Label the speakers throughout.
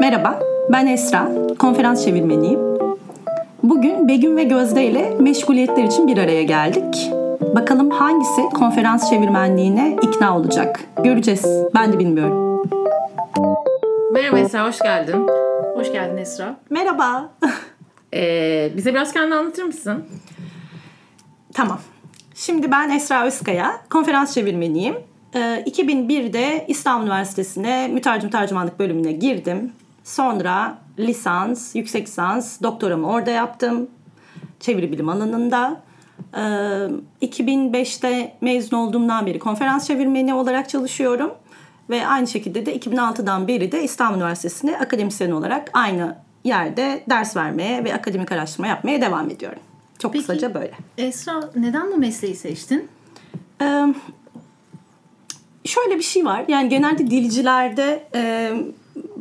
Speaker 1: Merhaba, ben Esra, konferans çevirmeniyim. Bugün Begüm ve Gözde ile meşguliyetler için bir araya geldik. Bakalım hangisi konferans çevirmenliğine ikna olacak? Göreceğiz. Ben de bilmiyorum.
Speaker 2: Merhaba Esra, hoş geldin.
Speaker 3: Hoş geldin Esra.
Speaker 1: Merhaba.
Speaker 2: Ee, bize biraz kendini anlatır mısın?
Speaker 1: tamam. Şimdi ben Esra Özkaya, konferans çevirmeniyim. Ee, 2001'de İstanbul Üniversitesi'ne mütercim tercümanlık bölümüne girdim. Sonra lisans, yüksek lisans, doktoramı orada yaptım. Çeviri bilim alanında. Ee, 2005'te mezun olduğumdan beri konferans çevirmeni olarak çalışıyorum. Ve aynı şekilde de 2006'dan beri de İstanbul Üniversitesi'ne akademisyen olarak aynı yerde ders vermeye ve akademik araştırma yapmaya devam ediyorum. Çok
Speaker 3: Peki.
Speaker 1: kısaca böyle.
Speaker 3: Esra neden bu mesleği seçtin?
Speaker 1: Ee, şöyle bir şey var. Yani genelde dilcilerde e,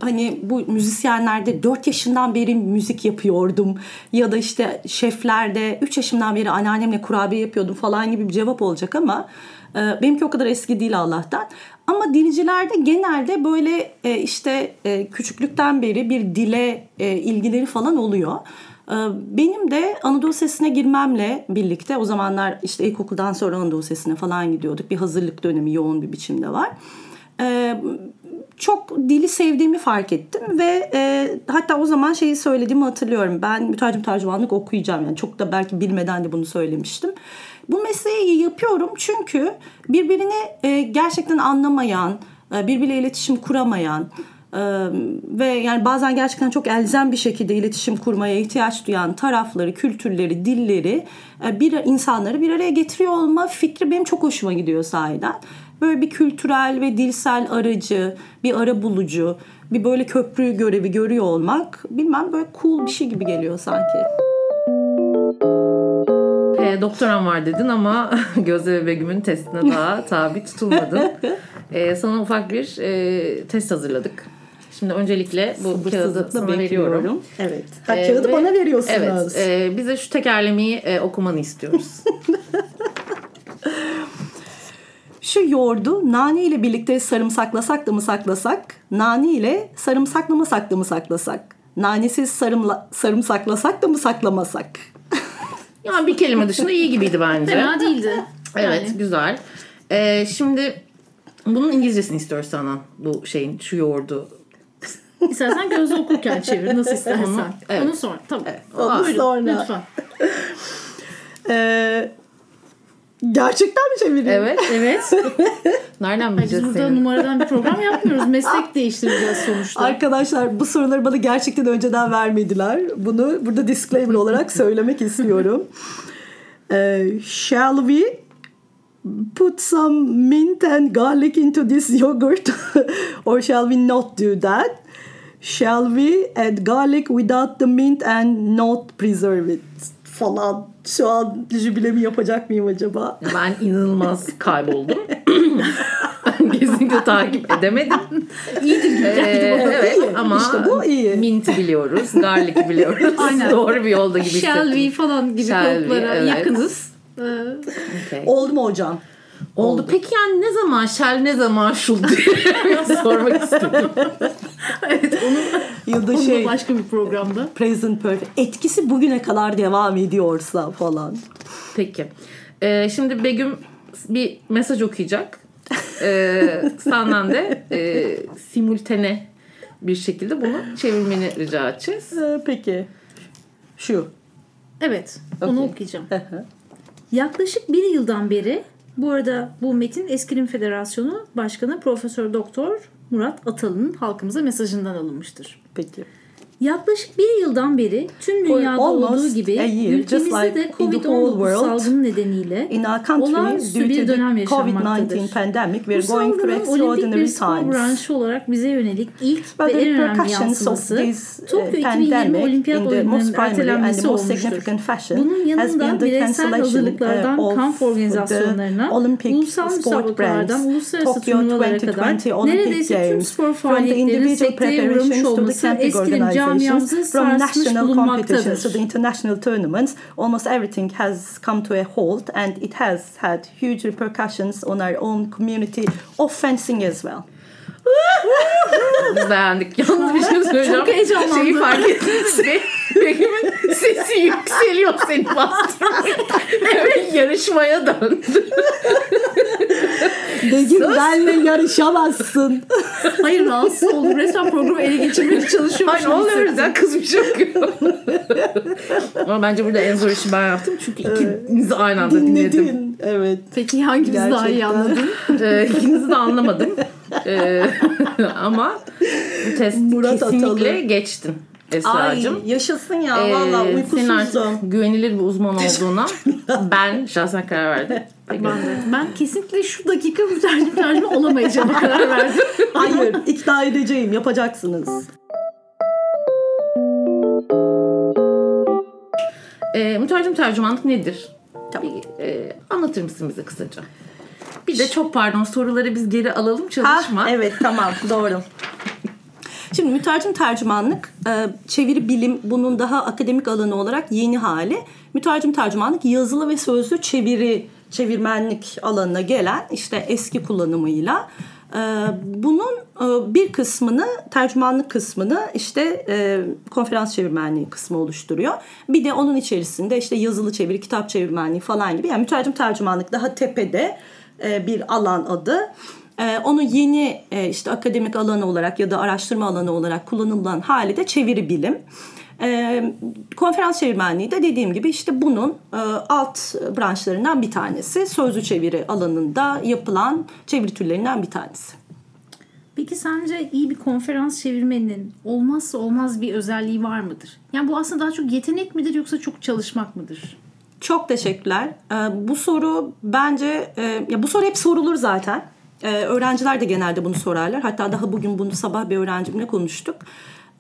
Speaker 1: hani bu müzisyenlerde 4 yaşından beri müzik yapıyordum ya da işte şeflerde 3 yaşımdan beri anneannemle kurabiye yapıyordum falan gibi bir cevap olacak ama e, benimki o kadar eski değil Allah'tan. Ama dilcilerde genelde böyle e, işte e, küçüklükten beri bir dile e, ilgileri falan oluyor. Ee, Benim de Anadolu Sesi'ne girmemle birlikte o zamanlar işte ilkokuldan sonra Anadolu Sesi'ne falan gidiyorduk. Bir hazırlık dönemi yoğun bir biçimde var. Çok dili sevdiğimi fark ettim ve e, hatta o zaman şeyi söylediğimi hatırlıyorum. Ben mütercim tercümanlık okuyacağım yani çok da belki bilmeden de bunu söylemiştim. Bu mesleği yapıyorum çünkü birbirini e, gerçekten anlamayan, e, birbiriyle iletişim kuramayan, ee, ve yani bazen gerçekten çok elzem bir şekilde iletişim kurmaya ihtiyaç duyan tarafları, kültürleri, dilleri e, bir insanları bir araya getiriyor olma fikri benim çok hoşuma gidiyor sahiden. Böyle bir kültürel ve dilsel aracı, bir ara bulucu, bir böyle köprü görevi görüyor olmak bilmem böyle cool bir şey gibi geliyor sanki.
Speaker 2: Ee, doktoram var dedin ama Gözde ve Begüm'ün testine daha tabi tutulmadın. Ee, sana ufak bir e, test hazırladık. Şimdi öncelikle bu kağıdı sana
Speaker 1: bekliyorum.
Speaker 2: veriyorum.
Speaker 1: Evet. Ha,
Speaker 2: Ee,
Speaker 1: kağıdı
Speaker 2: ve-
Speaker 1: bana veriyorsunuz.
Speaker 2: Evet. e, bize şu tekerlemeyi e, okumanı istiyoruz.
Speaker 1: Şu yoğurdu nane ile birlikte sarımsaklasak da mı saklasak? Nane ile sarımsaklamasak da mı saklasak? Nanesiz sarımla, sarımsaklasak da mı saklamasak?
Speaker 2: yani bir kelime dışında iyi gibiydi bence.
Speaker 3: Fena değildi.
Speaker 2: Evet
Speaker 3: Yani.
Speaker 2: güzel. Ee, şimdi bunun İngilizcesini istiyoruz sana bu şeyin şu yoğurdu.
Speaker 3: İstersen gözü okurken çevir nasıl istersen.
Speaker 2: Onu- evet.
Speaker 3: Onu sonra. Tamam.
Speaker 1: Onu
Speaker 3: Buyurun,
Speaker 1: sonra.
Speaker 3: Lütfen.
Speaker 1: Ee, gerçekten mi çevireyim?
Speaker 2: Evet.
Speaker 3: Evet.
Speaker 2: Nereden
Speaker 3: Biz
Speaker 2: bileceğiz
Speaker 3: burada
Speaker 2: senin?
Speaker 3: numaradan bir program yapmıyoruz. Meslek değiştireceğiz sonuçta.
Speaker 1: Arkadaşlar bu soruları bana gerçekten önceden vermediler. Bunu burada disclaimer olarak söylemek istiyorum. Ee, shall we put some mint and garlic into this yogurt or shall we not do that? Shall we add garlic without the mint and not preserve it? Falan. Şu an jübilemi yapacak mıyım acaba?
Speaker 2: Ben inanılmaz kayboldum. Kesinlikle takip edemedim.
Speaker 3: İyidir gibi
Speaker 2: Ee, evet ama
Speaker 1: İşte bu iyi.
Speaker 2: minti biliyoruz, garlic biliyoruz.
Speaker 3: Aynen.
Speaker 2: Doğru bir yolda gibi
Speaker 3: Shall we
Speaker 2: hissettim.
Speaker 3: falan gibi
Speaker 2: Shall we,
Speaker 3: kodlara
Speaker 2: evet.
Speaker 3: yakınız. Ee,
Speaker 2: Okay.
Speaker 1: Oldu mu hocam?
Speaker 2: Oldu. Peki yani ne zaman shall ne zaman should diye sormak istedim.
Speaker 3: evet onu,
Speaker 1: Yılda
Speaker 3: onu da
Speaker 1: şey
Speaker 3: başka bir programda.
Speaker 1: present perfect. Etkisi bugüne kadar devam ediyorsa falan.
Speaker 2: Peki. Ee, şimdi Begüm bir mesaj okuyacak. Ee, senden de e, simultane bir şekilde bunu çevirmeni rica edeceğiz.
Speaker 1: Ee, peki. Şu.
Speaker 3: Evet
Speaker 1: Okey.
Speaker 3: onu okuyacağım. Yaklaşık bir yıldan beri bu arada bu metin Eskirim Federasyonu Başkanı Profesör Doktor Murat Atalı'nın halkımıza mesajından alınmıştır.
Speaker 1: Peki.
Speaker 3: Yaklaşık bir yıldan beri tüm dünyada
Speaker 1: almost
Speaker 3: olduğu gibi ülkemizde
Speaker 1: like
Speaker 3: de
Speaker 1: in the whole
Speaker 3: Covid-19
Speaker 1: world,
Speaker 3: salgını nedeniyle olağanüstü bir dönem
Speaker 1: COVID-19
Speaker 3: yaşanmaktadır.
Speaker 1: pandemic, we
Speaker 3: Bu salgının olimpik bir spor branşı olarak bize yönelik ilk
Speaker 1: But
Speaker 3: ve en önemli yansıması
Speaker 1: uh,
Speaker 3: Tokyo 2020
Speaker 1: pandemic
Speaker 3: Olimpiyat Oyunları'nın ertelenmesi olmuştur. Bunun yanında bireysel
Speaker 1: cancellation
Speaker 3: hazırlıklardan
Speaker 1: uh,
Speaker 3: kamp organizasyonlarına, ulusal müsabakalardan uluslararası turnuvalara
Speaker 1: 2020
Speaker 3: kadar neredeyse tüm spor
Speaker 1: individual
Speaker 3: sekteye uğramış olması
Speaker 1: camping
Speaker 3: Camiamızı
Speaker 1: from national competitions to the international tournaments, almost everything has come to a halt and it has had huge repercussions on our own community of fencing as well.
Speaker 2: Biz beğendik. Yalnız bir şey söyleyeceğim.
Speaker 3: Çok heyecanlandım.
Speaker 2: Şeyi fark ettiniz mi? Begüm'ün sesi yükseliyor seni bastırmaya. Evet yarışmaya döndü.
Speaker 1: Begüm benle yarışamazsın.
Speaker 3: Hayır rahatsız oldum. Resmen programı ele geçirmeye çalışıyorum.
Speaker 2: Ay ne oluyoruz ya kız bir şey yapıyor. Ama bence burada en zor işi ben yaptım. Çünkü ikinizi aynı anda dinledim.
Speaker 1: Dinledin. Evet.
Speaker 3: Peki hangimiz daha iyi anladın?
Speaker 2: Ee, ikinizi de anlamadım. Ee, ama bu test
Speaker 1: Murat
Speaker 2: kesinlikle
Speaker 1: Atalı.
Speaker 2: geçtin
Speaker 1: Ay
Speaker 2: Esra'cığım.
Speaker 1: yaşasın ya
Speaker 2: Ee,
Speaker 1: valla
Speaker 2: senin artık
Speaker 1: uykusuzdum.
Speaker 2: güvenilir bir uzman olduğuna ben şahsen karar verdim.
Speaker 3: Ben de. Ben kesinlikle şu dakika mütercim tercüme olamayacağıma karar verdim.
Speaker 1: Hayır ikna edeceğim yapacaksınız.
Speaker 2: Ee, mütercim tercümanlık nedir?
Speaker 1: Tamam.
Speaker 2: Bir, e, anlatır mısın bize kısaca? Bir de çok pardon soruları biz geri alalım
Speaker 1: Ha,
Speaker 2: çalışma.
Speaker 1: evet tamam doğru. Şimdi mütercim tercümanlık, e, çeviri bilim bunun daha akademik alanı olarak yeni hali. Mütercim tercümanlık yazılı ve sözlü çeviri, çevirmenlik alanına gelen işte eski kullanımıyla. e, Bunun e, bir kısmını tercümanlık kısmını işte konferans çevirmenliği kısmı oluşturuyor. Bir de onun içerisinde işte yazılı çeviri, kitap çevirmenliği falan gibi. Yani mütercim tercümanlık daha tepede e, bir alan adı. Ee, onu yeni e, işte akademik alanı olarak ya da araştırma alanı olarak kullanılan hali de çeviri bilim. Konferans çevirmenliği de dediğim gibi işte bunun e, alt branşlarından bir tanesi. Sözlü çeviri alanında yapılan çeviri türlerinden bir tanesi.
Speaker 3: Peki sence iyi bir konferans çevirmenin olmazsa olmaz bir özelliği var mıdır? Yani bu aslında daha çok yetenek midir yoksa çok çalışmak mıdır?
Speaker 1: Çok teşekkürler. Ee, bu soru bence e, ya bu soru hep sorulur zaten. Ee, öğrenciler de genelde bunu sorarlar. Hatta daha bugün bunu sabah bir öğrencimle konuştuk.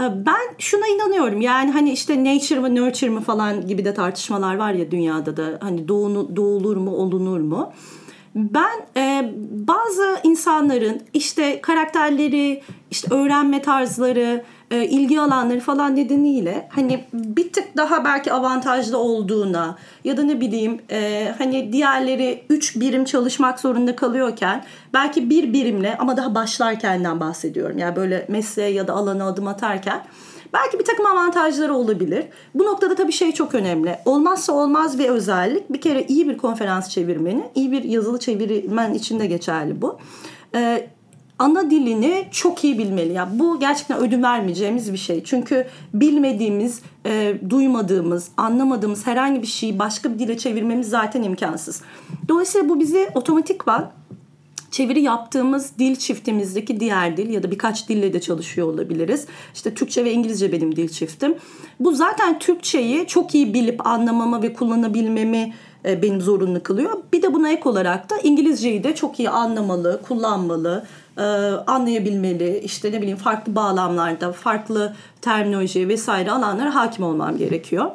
Speaker 1: Ee, ben şuna inanıyorum. Yani hani işte nature mı nurture mı falan gibi de tartışmalar var ya dünyada da hani doğunu, doğulur mu olunur mu? Ben e, bazı insanların işte karakterleri, işte öğrenme tarzları, e, ilgi alanları falan nedeniyle hani bir tık daha belki avantajlı olduğuna ya da ne bileyim e, hani diğerleri 3 birim çalışmak zorunda kalıyorken belki bir birimle ama daha başlarkenden bahsediyorum. Yani böyle mesleğe ya da alana adım atarken Belki bir takım avantajları olabilir. Bu noktada tabii şey çok önemli. Olmazsa olmaz bir özellik. Bir kere iyi bir konferans çevirmeni, iyi bir yazılı çevirmen için de geçerli bu. Ee, ana dilini çok iyi bilmeli. Yani bu gerçekten ödün vermeyeceğimiz bir şey. Çünkü bilmediğimiz, e, duymadığımız, anlamadığımız herhangi bir şeyi başka bir dile çevirmemiz zaten imkansız. Dolayısıyla bu bizi otomatikman çeviri yaptığımız dil çiftimizdeki diğer dil ya da birkaç dille de çalışıyor olabiliriz. İşte Türkçe ve İngilizce benim dil çiftim. Bu zaten Türkçeyi çok iyi bilip anlamama ve kullanabilmemi e, benim zorunlu kılıyor. Bir de buna ek olarak da İngilizceyi de çok iyi anlamalı, kullanmalı, e, anlayabilmeli. İşte ne bileyim farklı bağlamlarda, farklı terminoloji vesaire alanlara hakim olmam gerekiyor.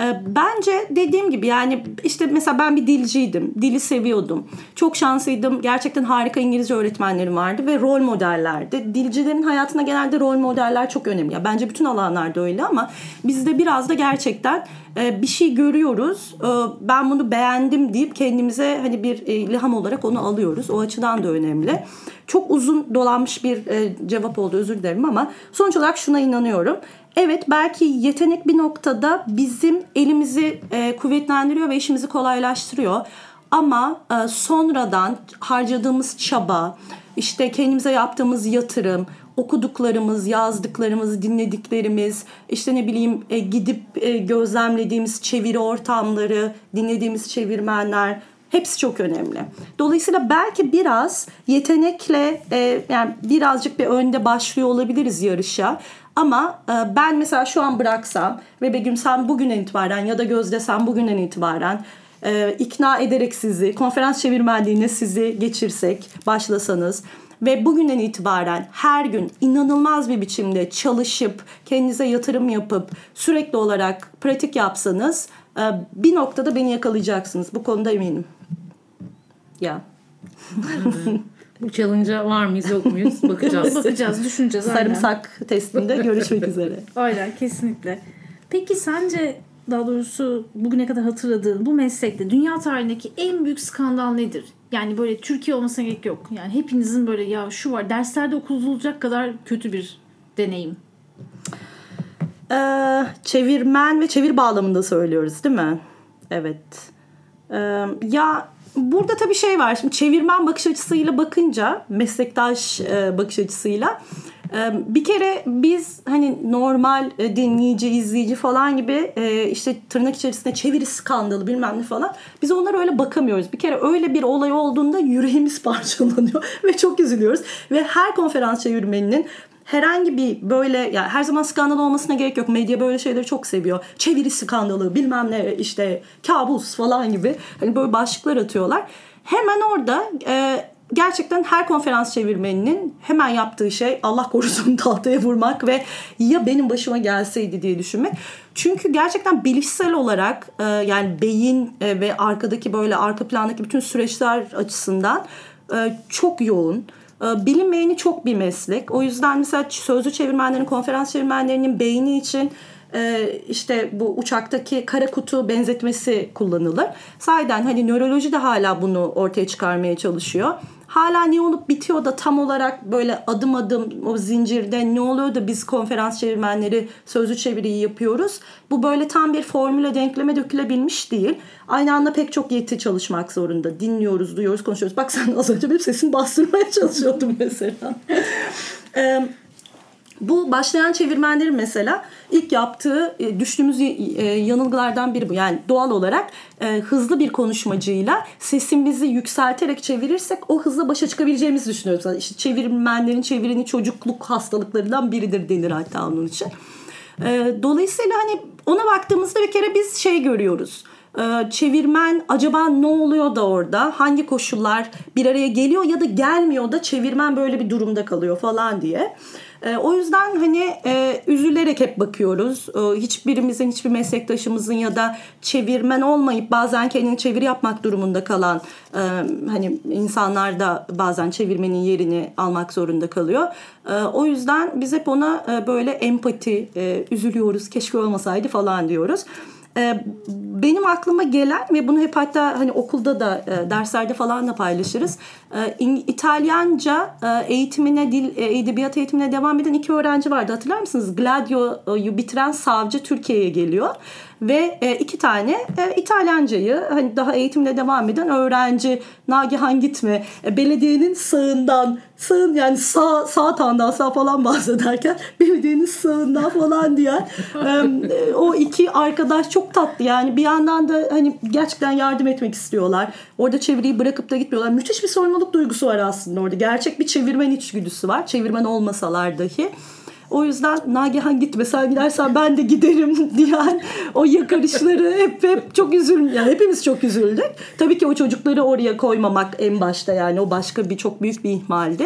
Speaker 1: E, Bence dediğim gibi yani işte mesela ben bir dilciydim. Dili seviyordum. Çok şanslıydım. Gerçekten harika İngilizce öğretmenlerim vardı ve rol modellerdi. Dilcilerin hayatında genelde rol modeller çok önemli. Ya bence bütün alanlarda öyle ama bizde biraz da gerçekten e, bir şey görüyoruz. E, Ben bunu beğendim deyip kendimize hani bir ilham olarak onu alıyoruz. O açıdan da önemli. Çok uzun dolanmış bir e, cevap oldu özür dilerim ama sonuç olarak şuna inanıyorum. Evet belki yetenek bir noktada bizim elimizi e, kuvvetlendiriyor ve işimizi kolaylaştırıyor. Ama e, sonradan harcadığımız çaba, işte kendimize yaptığımız yatırım, okuduklarımız, yazdıklarımız, dinlediklerimiz, işte ne bileyim e, gidip e, gözlemlediğimiz çeviri ortamları, dinlediğimiz çevirmenler hepsi çok önemli. Dolayısıyla belki biraz yetenekle e, yani birazcık bir önde başlıyor olabiliriz yarışa. Ama e, ben mesela şu an bıraksam ve Begüm sen bugünden itibaren ya da Gözde sen bugünden itibaren e, ikna ederek sizi konferans çevirmenliğine sizi geçirsek başlasanız ve bugünden itibaren her gün inanılmaz bir biçimde çalışıp kendinize yatırım yapıp sürekli olarak pratik yapsanız bir noktada beni yakalayacaksınız. Bu konuda eminim. Ya.
Speaker 2: Bu challenge'a var mıyız yok muyuz bakacağız.
Speaker 3: Bakacağız, düşüneceğiz. aynen.
Speaker 1: Sarımsak testinde görüşmek üzere.
Speaker 3: Aynen kesinlikle. Peki sence daha doğrusu bugüne kadar hatırladığın bu meslekte dünya tarihindeki en büyük skandal nedir? Yani böyle Türkiye olmasına gerek yok. Yani hepinizin böyle ya şu var derslerde okutulacak kadar kötü bir deneyim.
Speaker 1: Ee, çevirmen ve çevir bağlamında söylüyoruz değil mi? Evet. Ee, ya burada tabii şey var. Şimdi çevirmen bakış açısıyla bakınca, meslektaş e, bakış açısıyla e, bir kere biz hani normal e, dinleyici, izleyici falan gibi e, işte tırnak içerisinde çeviri skandalı bilmem ne falan biz onlara öyle bakamıyoruz. Bir kere öyle bir olay olduğunda yüreğimiz parçalanıyor ve çok üzülüyoruz. Ve her konferans çevirmeninin herhangi bir böyle yani her zaman skandal olmasına gerek yok. Medya böyle şeyleri çok seviyor. Çeviri skandalı bilmem ne işte kabus falan gibi hani böyle başlıklar atıyorlar. Hemen orada e, gerçekten her konferans çevirmeninin hemen yaptığı şey Allah korusun tahtaya vurmak ve ya benim başıma gelseydi diye düşünmek. Çünkü gerçekten bilişsel olarak e, yani beyin e, ve arkadaki böyle arka plandaki bütün süreçler açısından e, çok yoğun. E, bilinmeyeni çok bir meslek. O yüzden mesela sözlü çevirmenlerin, konferans çevirmenlerinin beyni için e, işte bu uçaktaki kara kutu benzetmesi kullanılır. Sahiden hani nöroloji de hala bunu ortaya çıkarmaya çalışıyor hala ne olup bitiyor da tam olarak böyle adım adım o zincirde ne oluyor da biz konferans çevirmenleri sözlü çeviriyi yapıyoruz. Bu böyle tam bir formüle denkleme dökülebilmiş değil. Aynı anda pek çok yeti çalışmak zorunda. Dinliyoruz, duyuyoruz, konuşuyoruz. Bak sen az önce benim sesimi bastırmaya çalışıyordun mesela. Bu başlayan çevirmenlerin mesela ilk yaptığı e, düştüğümüz e, yanılgılardan biri bu. Yani doğal olarak e, hızlı bir konuşmacıyla sesimizi yükselterek çevirirsek o hızla başa çıkabileceğimizi düşünüyoruz. İşte çevirmenlerin çevirini çocukluk hastalıklarından biridir denir hatta onun için. Dolayısıyla hani ona baktığımızda bir kere biz şey görüyoruz çevirmen acaba ne oluyor da orada hangi koşullar bir araya geliyor ya da gelmiyor da çevirmen böyle bir durumda kalıyor falan diye. E, o yüzden hani e, üzülerek hep bakıyoruz. E, hiçbirimizin, hiçbir meslektaşımızın ya da çevirmen olmayıp bazen kendini çeviri yapmak durumunda kalan hani insanlar da bazen çevirmenin yerini almak zorunda kalıyor. O yüzden biz hep ona böyle empati, üzülüyoruz, keşke olmasaydı falan diyoruz. Ee, benim aklıma gelen ve bunu hep hatta hani okulda da e, derslerde falan da paylaşırız. E, İtalyanca e, eğitimine, dil edebiyat eğitimine devam eden iki öğrenci vardı. Hatırlar mısınız? Gladio'yu bitiren savcı Türkiye'ye geliyor ve e, iki tane e, İtalyancayı hani daha eğitimle devam eden öğrenci Nagihan Gitme e, belediyenin sağından sağın yani sağ sağ tağından sağ falan bahsederken belediyenin sağından falan diye e, o iki arkadaş çok tatlı yani bir yandan da hani gerçekten yardım etmek istiyorlar. Orada çeviriyi bırakıp da gitmiyorlar. Müthiş bir sorumluluk duygusu var aslında orada. Gerçek bir çevirmen içgüdüsü var. Çevirmen olmasalar dahi. O yüzden Nagihan gitme sen gidersen ben de giderim diyen o yakarışları hep hep çok üzüldüm. Yani hepimiz çok üzüldük. Tabii ki o çocukları oraya koymamak en başta yani o başka bir çok büyük bir ihmaldi.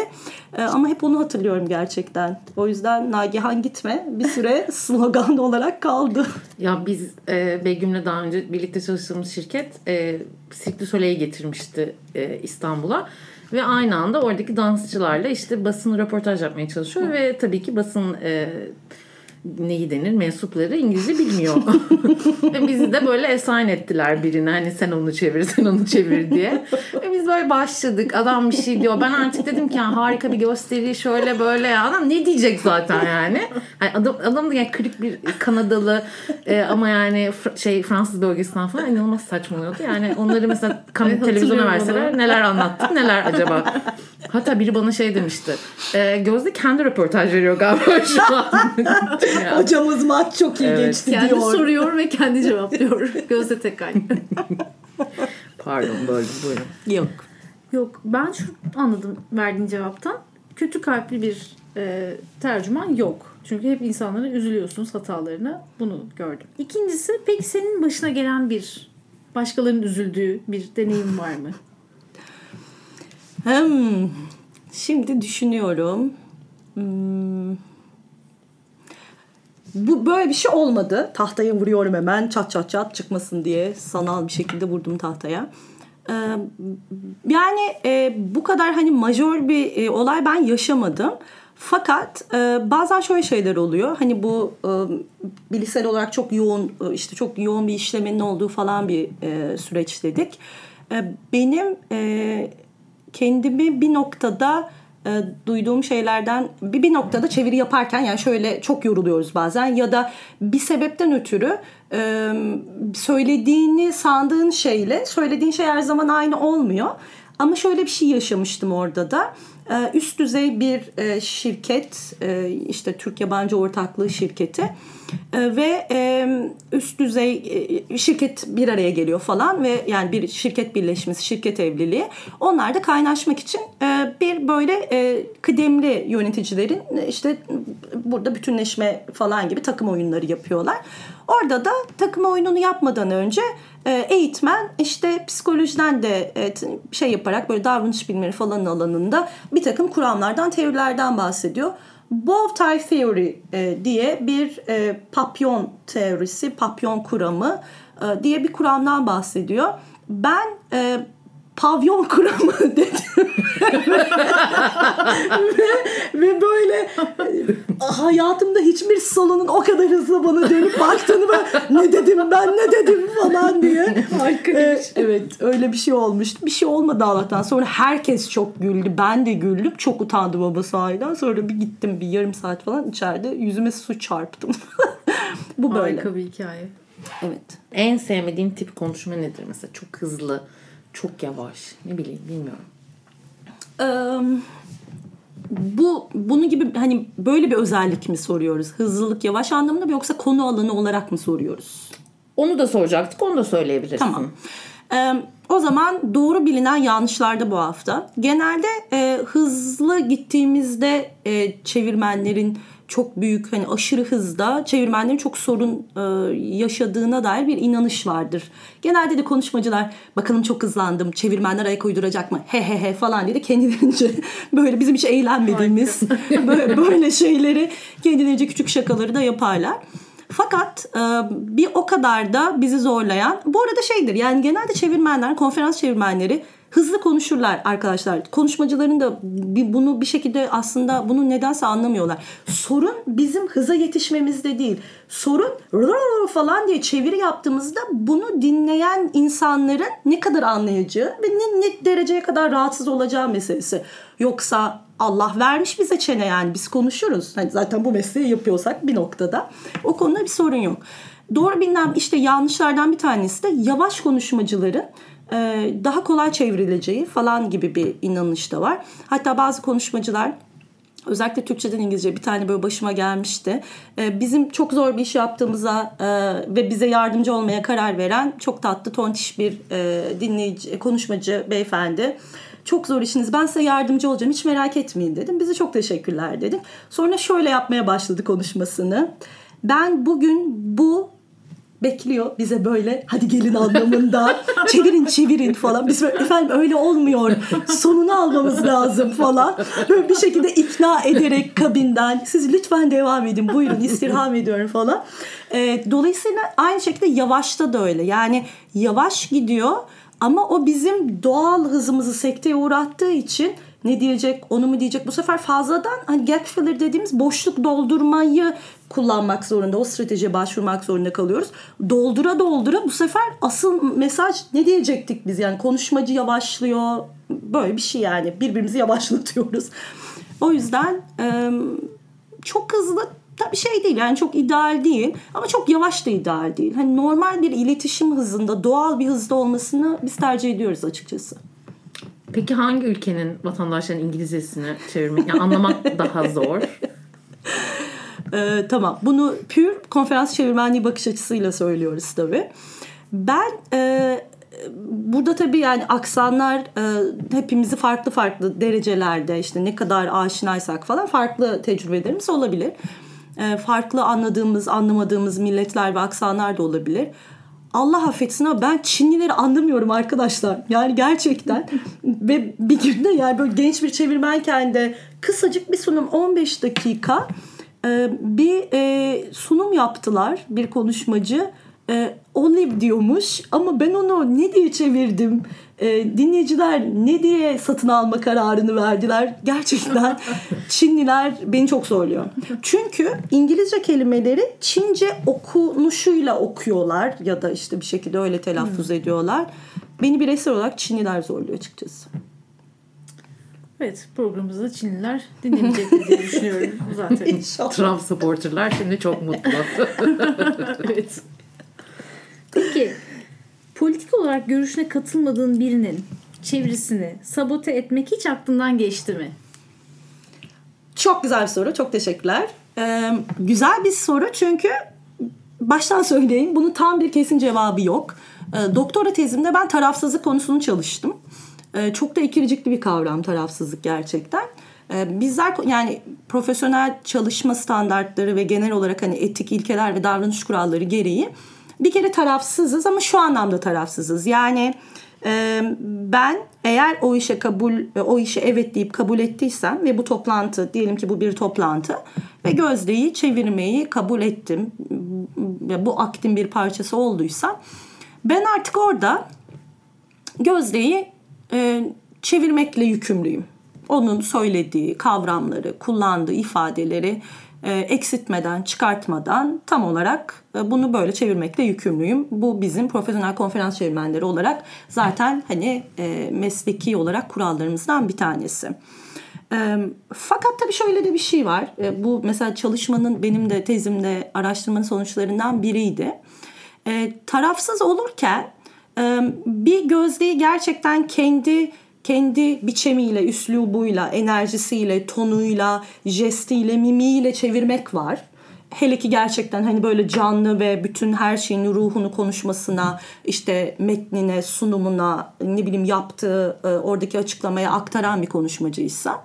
Speaker 1: Ee, ama hep onu hatırlıyorum gerçekten. O yüzden Nagihan gitme bir süre slogan olarak kaldı.
Speaker 2: Ya biz e, Begüm'le daha önce birlikte çalıştığımız şirket e, Cirque Soleil'i getirmişti e, İstanbul'a. Ve aynı anda oradaki dansçılarla işte basın röportaj yapmaya çalışıyor. Hı. Ve tabii ki basın e, neyi denir mensupları İngilizce bilmiyor. Ve bizi de böyle esayen ettiler birine hani sen onu çevir sen onu çevir diye. Ve biz böyle başladık adam bir şey diyor. Ben artık dedim ki harika bir gösteri şöyle böyle ya adam ne diyecek zaten yani. yani adam, adam da yani kırık bir Kanadalı e, ama yani şey Fransız bölgesinden falan inanılmaz saçmalıyordu. Yani onları mesela kan- televizyona verseler neler anlattık neler acaba. Hatta biri bana şey demişti. E, Gözde kendi röportaj veriyor galiba şu an.
Speaker 1: yani. Hocamız maç çok iyi evet. geçti
Speaker 3: kendi
Speaker 1: diyor.
Speaker 3: Kendi soruyor ve kendi cevaplıyor. Gözde Tekay.
Speaker 2: Pardon böldüm buyurun.
Speaker 1: Yok.
Speaker 3: Yok ben şu anladım verdiğin cevaptan. Kötü kalpli bir e, tercüman yok. Çünkü hep insanlara üzülüyorsunuz hatalarına. Bunu gördüm. İkincisi peki senin başına gelen bir başkalarının üzüldüğü bir deneyim var mı?
Speaker 1: Hmm, şimdi düşünüyorum. Hmm. Bu böyle bir şey olmadı. Tahtaya vuruyorum hemen çat çat çat çıkmasın diye sanal bir şekilde vurdum tahtaya. Ee, yani e, bu kadar hani majör bir e, olay ben yaşamadım. Fakat e, bazen şöyle şeyler oluyor. Hani bu e, bilişsel olarak çok yoğun e, işte çok yoğun bir işlemenin olduğu falan bir e, süreç dedik. e, benim e, kendimi bir noktada e, duyduğum şeylerden bir, bir noktada çeviri yaparken yani şöyle çok yoruluyoruz bazen ya da bir sebepten ötürü e, söylediğini sandığın şeyle söylediğin şey her zaman aynı olmuyor. Ama şöyle bir şey yaşamıştım orada da. E, üst düzey bir e, şirket e, işte Türk Yabancı Ortaklığı şirketi ve üst düzey şirket bir araya geliyor falan ve yani bir şirket birleşmesi, şirket evliliği. Onlar da kaynaşmak için bir böyle kıdemli yöneticilerin işte burada bütünleşme falan gibi takım oyunları yapıyorlar. Orada da takım oyununu yapmadan önce eğitmen işte psikolojiden de şey yaparak böyle davranış bilimleri falan alanında bir takım kuramlardan, teorilerden bahsediyor. Bow tie theory e, diye bir e, papyon teorisi, papyon kuramı e, diye bir kuramdan bahsediyor. Ben e, pavyon kuramı dedim. ve, ve böyle hayatımda hiçbir salonun o kadar hızlı bana dönüp baktığını ben ne dedim ben ne dedim falan diye. ee, evet öyle bir şey olmuştu. Bir şey olmadı Allah'tan. Sonra herkes çok güldü. Ben de güldüm. Çok utandım baba sahiden. Sonra bir gittim bir yarım saat falan içeride yüzüme su çarptım. Bu böyle.
Speaker 3: Harika bir hikaye.
Speaker 1: Evet.
Speaker 2: En sevmediğin tip konuşma nedir mesela? Çok hızlı çok yavaş. Ne bileyim bilmiyorum.
Speaker 1: Um, bu bunun gibi hani böyle bir özellik mi soruyoruz? Hızlılık yavaş anlamında mı yoksa konu alanı olarak mı soruyoruz?
Speaker 2: Onu da soracaktık. Onu da söyleyebilirsin.
Speaker 1: Tamam. Ee, o zaman doğru bilinen yanlışlarda bu hafta. Genelde e, hızlı gittiğimizde e, çevirmenlerin çok büyük hani aşırı hızda çevirmenlerin çok sorun e, yaşadığına dair bir inanış vardır. Genelde de konuşmacılar bakalım çok hızlandım çevirmenler ayak uyduracak mı he he he falan diye de kendilerince böyle bizim hiç eğlenmediğimiz böyle, böyle şeyleri kendilerince küçük şakaları da yaparlar. Fakat e, bir o kadar da bizi zorlayan bu arada şeydir yani genelde çevirmenler konferans çevirmenleri hızlı konuşurlar arkadaşlar. Konuşmacıların da bunu bir şekilde aslında bunu nedense anlamıyorlar. Sorun bizim hıza yetişmemizde değil. Sorun falan diye çeviri yaptığımızda bunu dinleyen insanların ne kadar anlayacağı ve ne, ne dereceye kadar rahatsız olacağı meselesi. Yoksa Allah vermiş bize çene yani biz konuşuruz. Hani zaten bu mesleği yapıyorsak bir noktada o konuda bir sorun yok. Doğru bilinen işte yanlışlardan bir tanesi de yavaş konuşmacıları e, daha kolay çevrileceği falan gibi bir inanış da var. Hatta bazı konuşmacılar özellikle Türkçeden İngilizce bir tane böyle başıma gelmişti. E, bizim çok zor bir iş yaptığımıza e, ve bize yardımcı olmaya karar veren çok tatlı tontiş bir dinleyici, konuşmacı beyefendi. Çok zor işiniz ben size yardımcı olacağım hiç merak etmeyin dedim. Bize çok teşekkürler dedim. Sonra şöyle yapmaya başladı konuşmasını. Ben bugün bu bekliyor bize böyle hadi gelin anlamında. Çevirin çevirin falan. Biz böyle, efendim öyle olmuyor. Sonunu almamız lazım falan. Böyle bir şekilde ikna ederek kabinden siz lütfen devam edin buyurun istirham ediyorum falan. E, dolayısıyla aynı şekilde yavaşta da öyle. Yani yavaş gidiyor ama o bizim doğal hızımızı sekteye uğrattığı için ne diyecek onu mu diyecek bu sefer fazladan hani gap filler dediğimiz boşluk doldurmayı kullanmak zorunda o stratejiye başvurmak zorunda kalıyoruz. Doldura doldura bu sefer asıl mesaj ne diyecektik biz yani konuşmacı yavaşlıyor böyle bir şey yani birbirimizi yavaşlatıyoruz. O yüzden çok hızlı tabii şey değil yani çok ideal değil ama çok yavaş da ideal değil. Hani normal bir iletişim hızında doğal bir hızda olmasını biz tercih ediyoruz açıkçası.
Speaker 2: Peki hangi ülkenin vatandaşların İngilizcesini çevirmek, yani anlamak daha zor?
Speaker 1: ee, tamam. Bunu pür konferans çevirmenliği bakış açısıyla söylüyoruz tabii. Ben e, burada tabii yani aksanlar e, hepimizi farklı farklı derecelerde işte ne kadar aşinaysak falan farklı tecrübelerimiz olabilir. E, farklı anladığımız, anlamadığımız milletler ve aksanlar da olabilir. Allah affetsin ama ben Çinlileri anlamıyorum arkadaşlar. Yani gerçekten ve bir günde yani böyle genç bir çevirmenken de kısacık bir sunum 15 dakika e, bir e, sunum yaptılar bir konuşmacı. E, Olive diyormuş ama ben onu ne diye çevirdim? E, dinleyiciler ne diye satın alma kararını verdiler? Gerçekten Çinliler beni çok zorluyor. Çünkü İngilizce kelimeleri Çince okunuşuyla okuyorlar ya da işte bir şekilde öyle telaffuz ediyorlar. beni bireysel olarak Çinliler zorluyor açıkçası.
Speaker 3: Evet programımızda Çinliler dinlemeyecek diye düşünüyorum zaten.
Speaker 1: İnşallah.
Speaker 2: Trump supporterlar şimdi çok mutlu.
Speaker 3: evet. Peki politik olarak görüşüne katılmadığın birinin çevresini sabote etmek hiç aklından geçti mi?
Speaker 1: Çok güzel bir soru. Çok teşekkürler. Ee, güzel bir soru çünkü baştan söyleyeyim bunun tam bir kesin cevabı yok. Ee, doktora tezimde ben tarafsızlık konusunu çalıştım. Ee, çok da ikircikli bir kavram tarafsızlık gerçekten. Ee, bizler yani profesyonel çalışma standartları ve genel olarak hani etik ilkeler ve davranış kuralları gereği bir kere tarafsızız ama şu anlamda tarafsızız. Yani e, ben eğer o işe kabul o işe evet deyip kabul ettiysem ve bu toplantı diyelim ki bu bir toplantı ve Gözde'yi çevirmeyi kabul ettim. Bu aktin bir parçası olduysa ben artık orada Gözde'yi e, çevirmekle yükümlüyüm. Onun söylediği kavramları, kullandığı ifadeleri e, eksiltmeden, çıkartmadan tam olarak e, bunu böyle çevirmekle yükümlüyüm. Bu bizim profesyonel konferans çevirmenleri olarak zaten hani e, mesleki olarak kurallarımızdan bir tanesi. Fakat tabii şöyle de bir şey var. Bu mesela çalışmanın benim de tezimde araştırmanın sonuçlarından biriydi. Tarafsız olurken bir gözdeyi gerçekten kendi kendi biçemiyle, üslubuyla, enerjisiyle, tonuyla, jestiyle, mimiyle çevirmek var. Hele ki gerçekten hani böyle canlı ve bütün her şeyin ruhunu konuşmasına, işte metnine, sunumuna, ne bileyim yaptığı e, oradaki açıklamaya aktaran bir konuşmacıysa.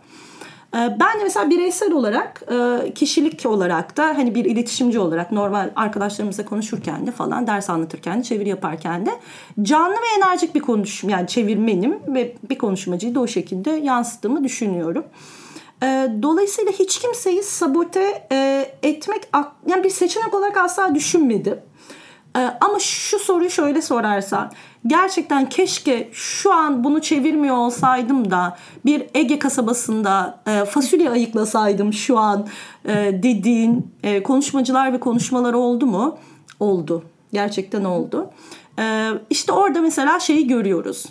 Speaker 1: Ben de mesela bireysel olarak, e, kişilik olarak da hani bir iletişimci olarak normal arkadaşlarımızla konuşurken de falan, ders anlatırken de, çeviri yaparken de canlı ve enerjik bir konuşum yani çevirmenim ve bir konuşmacıyı da o şekilde yansıttığımı düşünüyorum. E, dolayısıyla hiç kimseyi sabote e, etmek yani bir seçenek olarak asla düşünmedim. Ama şu soruyu şöyle sorarsan gerçekten keşke şu an bunu çevirmiyor olsaydım da bir Ege kasabasında e, fasulye ayıklasaydım şu an e, dediğin e, konuşmacılar ve konuşmalar oldu mu? Oldu. Gerçekten oldu. İşte orada mesela şeyi görüyoruz.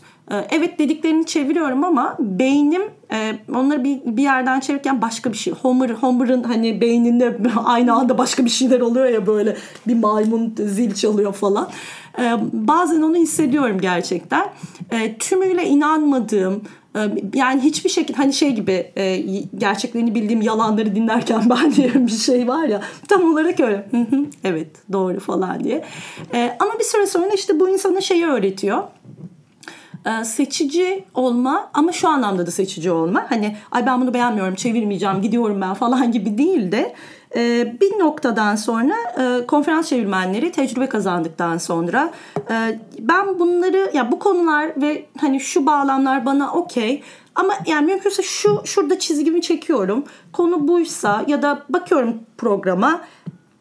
Speaker 1: Evet dediklerini çeviriyorum ama beynim e, onları bir, bir yerden çevirirken başka bir şey. Homer Homer'ın hani beyninde aynı anda başka bir şeyler oluyor ya böyle bir maymun zil çalıyor falan. E, bazen onu hissediyorum gerçekten. E, tümüyle inanmadığım e, yani hiçbir şekilde hani şey gibi e, gerçeklerini bildiğim yalanları dinlerken ben diye bir şey var ya tam olarak öyle evet doğru falan diye ama bir süre sonra işte bu insana şeyi öğretiyor seçici olma ama şu anlamda da seçici olma. Hani ay ben bunu beğenmiyorum çevirmeyeceğim gidiyorum ben falan gibi değil de e, bir noktadan sonra e, konferans çevirmenleri tecrübe kazandıktan sonra e, ben bunları ya bu konular ve hani şu bağlamlar bana okey ama yani mümkünse şu şurada çizgimi çekiyorum. Konu buysa ya da bakıyorum programa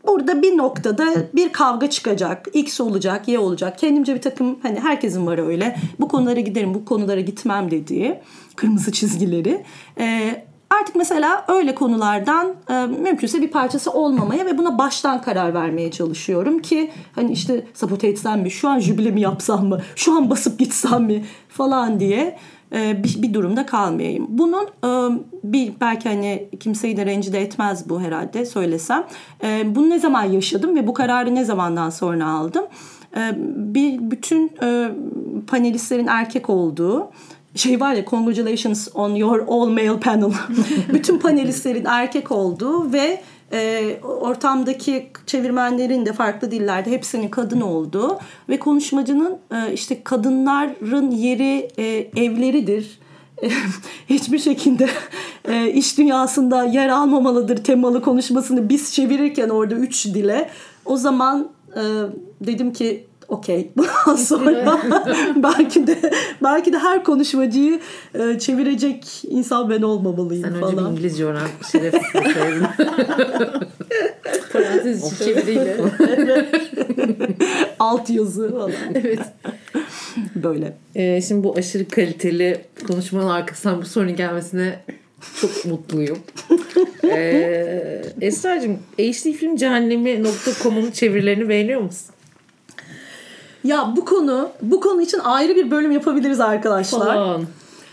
Speaker 1: burada bir noktada bir kavga çıkacak. X olacak, Y olacak. Kendimce bir takım hani herkesin var öyle. Bu konulara giderim, bu konulara gitmem dediği kırmızı çizgileri. Ee, Artık mesela öyle konulardan e, mümkünse bir parçası olmamaya ve buna baştan karar vermeye çalışıyorum ki hani işte sabote etsem mi, şu an jübile mi yapsam mı, şu an basıp gitsem mi falan diye bir, bir durumda kalmayayım. Bunun e, bir belki hani kimseyi de rencide etmez bu herhalde söylesem. E, bunu ne zaman yaşadım ve bu kararı ne zamandan sonra aldım? E, bir bütün e, panelistlerin erkek olduğu şey var ya congratulations on your all male panel. Bütün panelistlerin erkek olduğu ve e, ortamdaki çevirmenlerin de farklı dillerde hepsinin kadın olduğu ve konuşmacının e, işte kadınların yeri e, evleridir. Hiçbir şekilde e, iş dünyasında yer almamalıdır temalı konuşmasını biz çevirirken orada üç dile o zaman e, dedim ki okey. Bundan sonra belki de belki de her konuşmacıyı e, çevirecek insan ben olmamalıyım
Speaker 2: Sen
Speaker 1: falan.
Speaker 2: önce bir İngilizce öğren. Şerefsiz sevdim.
Speaker 3: Parantez çeviriyle.
Speaker 1: Alt yazı falan.
Speaker 3: evet.
Speaker 1: Böyle.
Speaker 2: Ee, şimdi bu aşırı kaliteli konuşmanın arkasından bu sorunun gelmesine çok mutluyum. ee, Esra'cığım HD film cehennemi.com'un çevirilerini beğeniyor musun?
Speaker 1: Ya bu konu bu konu için ayrı bir bölüm yapabiliriz arkadaşlar.
Speaker 2: Falan.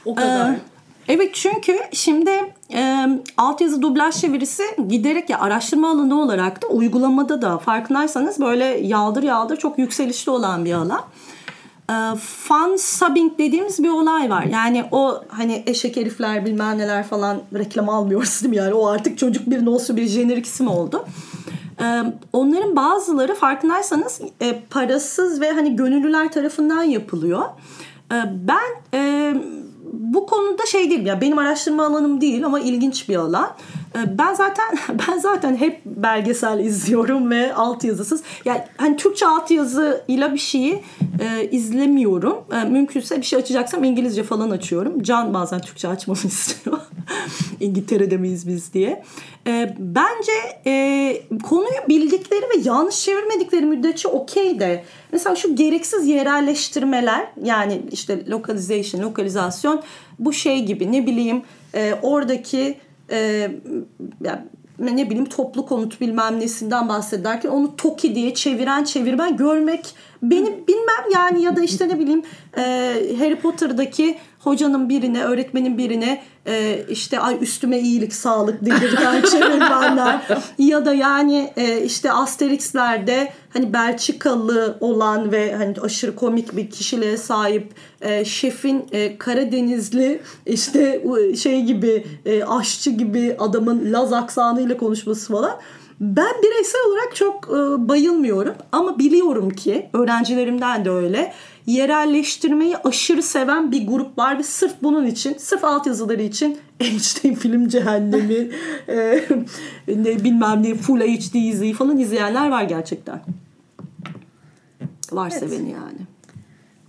Speaker 3: O kadar.
Speaker 1: Ee, Evet çünkü şimdi e, altyazı dublaj çevirisi giderek ya araştırma alanı olarak da uygulamada da farkındaysanız böyle yaldır yaldır çok yükselişli olan bir alan. E, fan subbing dediğimiz bir olay var. Yani o hani eşek herifler bilmem neler falan reklam almıyoruz değil mi? Yani o artık çocuk bir olsun bir jenerik isim oldu. E, onların bazıları farkındaysanız e, parasız ve hani gönüllüler tarafından yapılıyor. E, ben e, bu konuda şey değil ya benim araştırma alanım değil ama ilginç bir alan. Ee, Ben zaten ben zaten hep belgesel izliyorum ve altyazısız. Yani hani Türkçe altyazıyla bir şeyi e, izlemiyorum. E, mümkünse bir şey açacaksam İngilizce falan açıyorum. Can bazen Türkçe açmamı istiyor. İngiltere'de miyiz biz diye. E, bence e, konuyu bildikleri ve yanlış çevirmedikleri müddetçe okey de mesela şu gereksiz yerelleştirmeler yani işte localization, lokalizasyon bu şey gibi ne bileyim e, oradaki e, ya, ne bileyim toplu konut bilmem nesinden bahsederken onu Toki diye çeviren çevirmen görmek beni bilmem yani ya da işte ne bileyim e, Harry Potter'daki hocanın birine öğretmenin birine e, işte ay üstüme iyilik sağlık dedirten çevirmenler. Ya da yani e, işte Asterix'lerde hani Belçikalı olan ve hani aşırı komik bir kişiliğe sahip e, şefin e, Karadenizli işte şey gibi e, aşçı gibi adamın Laz aksanıyla konuşması falan ben bireysel olarak çok e, bayılmıyorum ama biliyorum ki öğrencilerimden de öyle yerelleştirmeyi aşırı seven bir grup var ve sırf bunun için, sırf altyazıları için Einstein film cehennemi e, ne bilmem ne full HD izleyi falan izleyenler var gerçekten. Var
Speaker 3: Evet.
Speaker 1: seveni yani.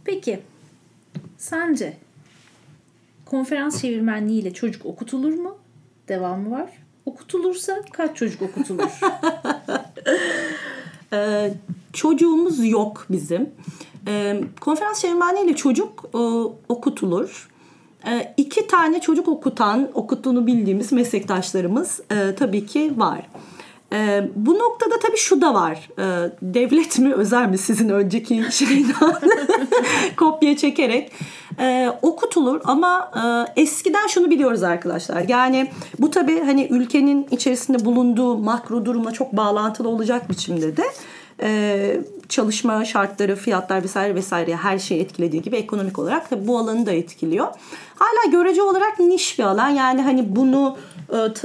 Speaker 3: Peki sence konferans çevirmenliğiyle çocuk okutulur mu? Devamı var. Okutulursa kaç çocuk okutulur?
Speaker 1: Ee, çocuğumuz yok bizim. Ee, konferans çevirmenliğiyle çocuk e, okutulur. Ee, iki tane çocuk okutan, okuttuğunu bildiğimiz meslektaşlarımız e, tabii ki var. Ee, bu noktada tabii şu da var. Ee, devlet mi özel mi sizin önceki şeyden kopya çekerek e, okutulur ama e, eskiden şunu biliyoruz arkadaşlar. Yani bu tabii hani ülkenin içerisinde bulunduğu makro durumla çok bağlantılı olacak biçimde de e, çalışma şartları, fiyatlar vesaire vesaire her şeyi etkilediği gibi ekonomik olarak tabii bu alanı da etkiliyor. Hala görece olarak niş bir alan. Yani hani bunu e,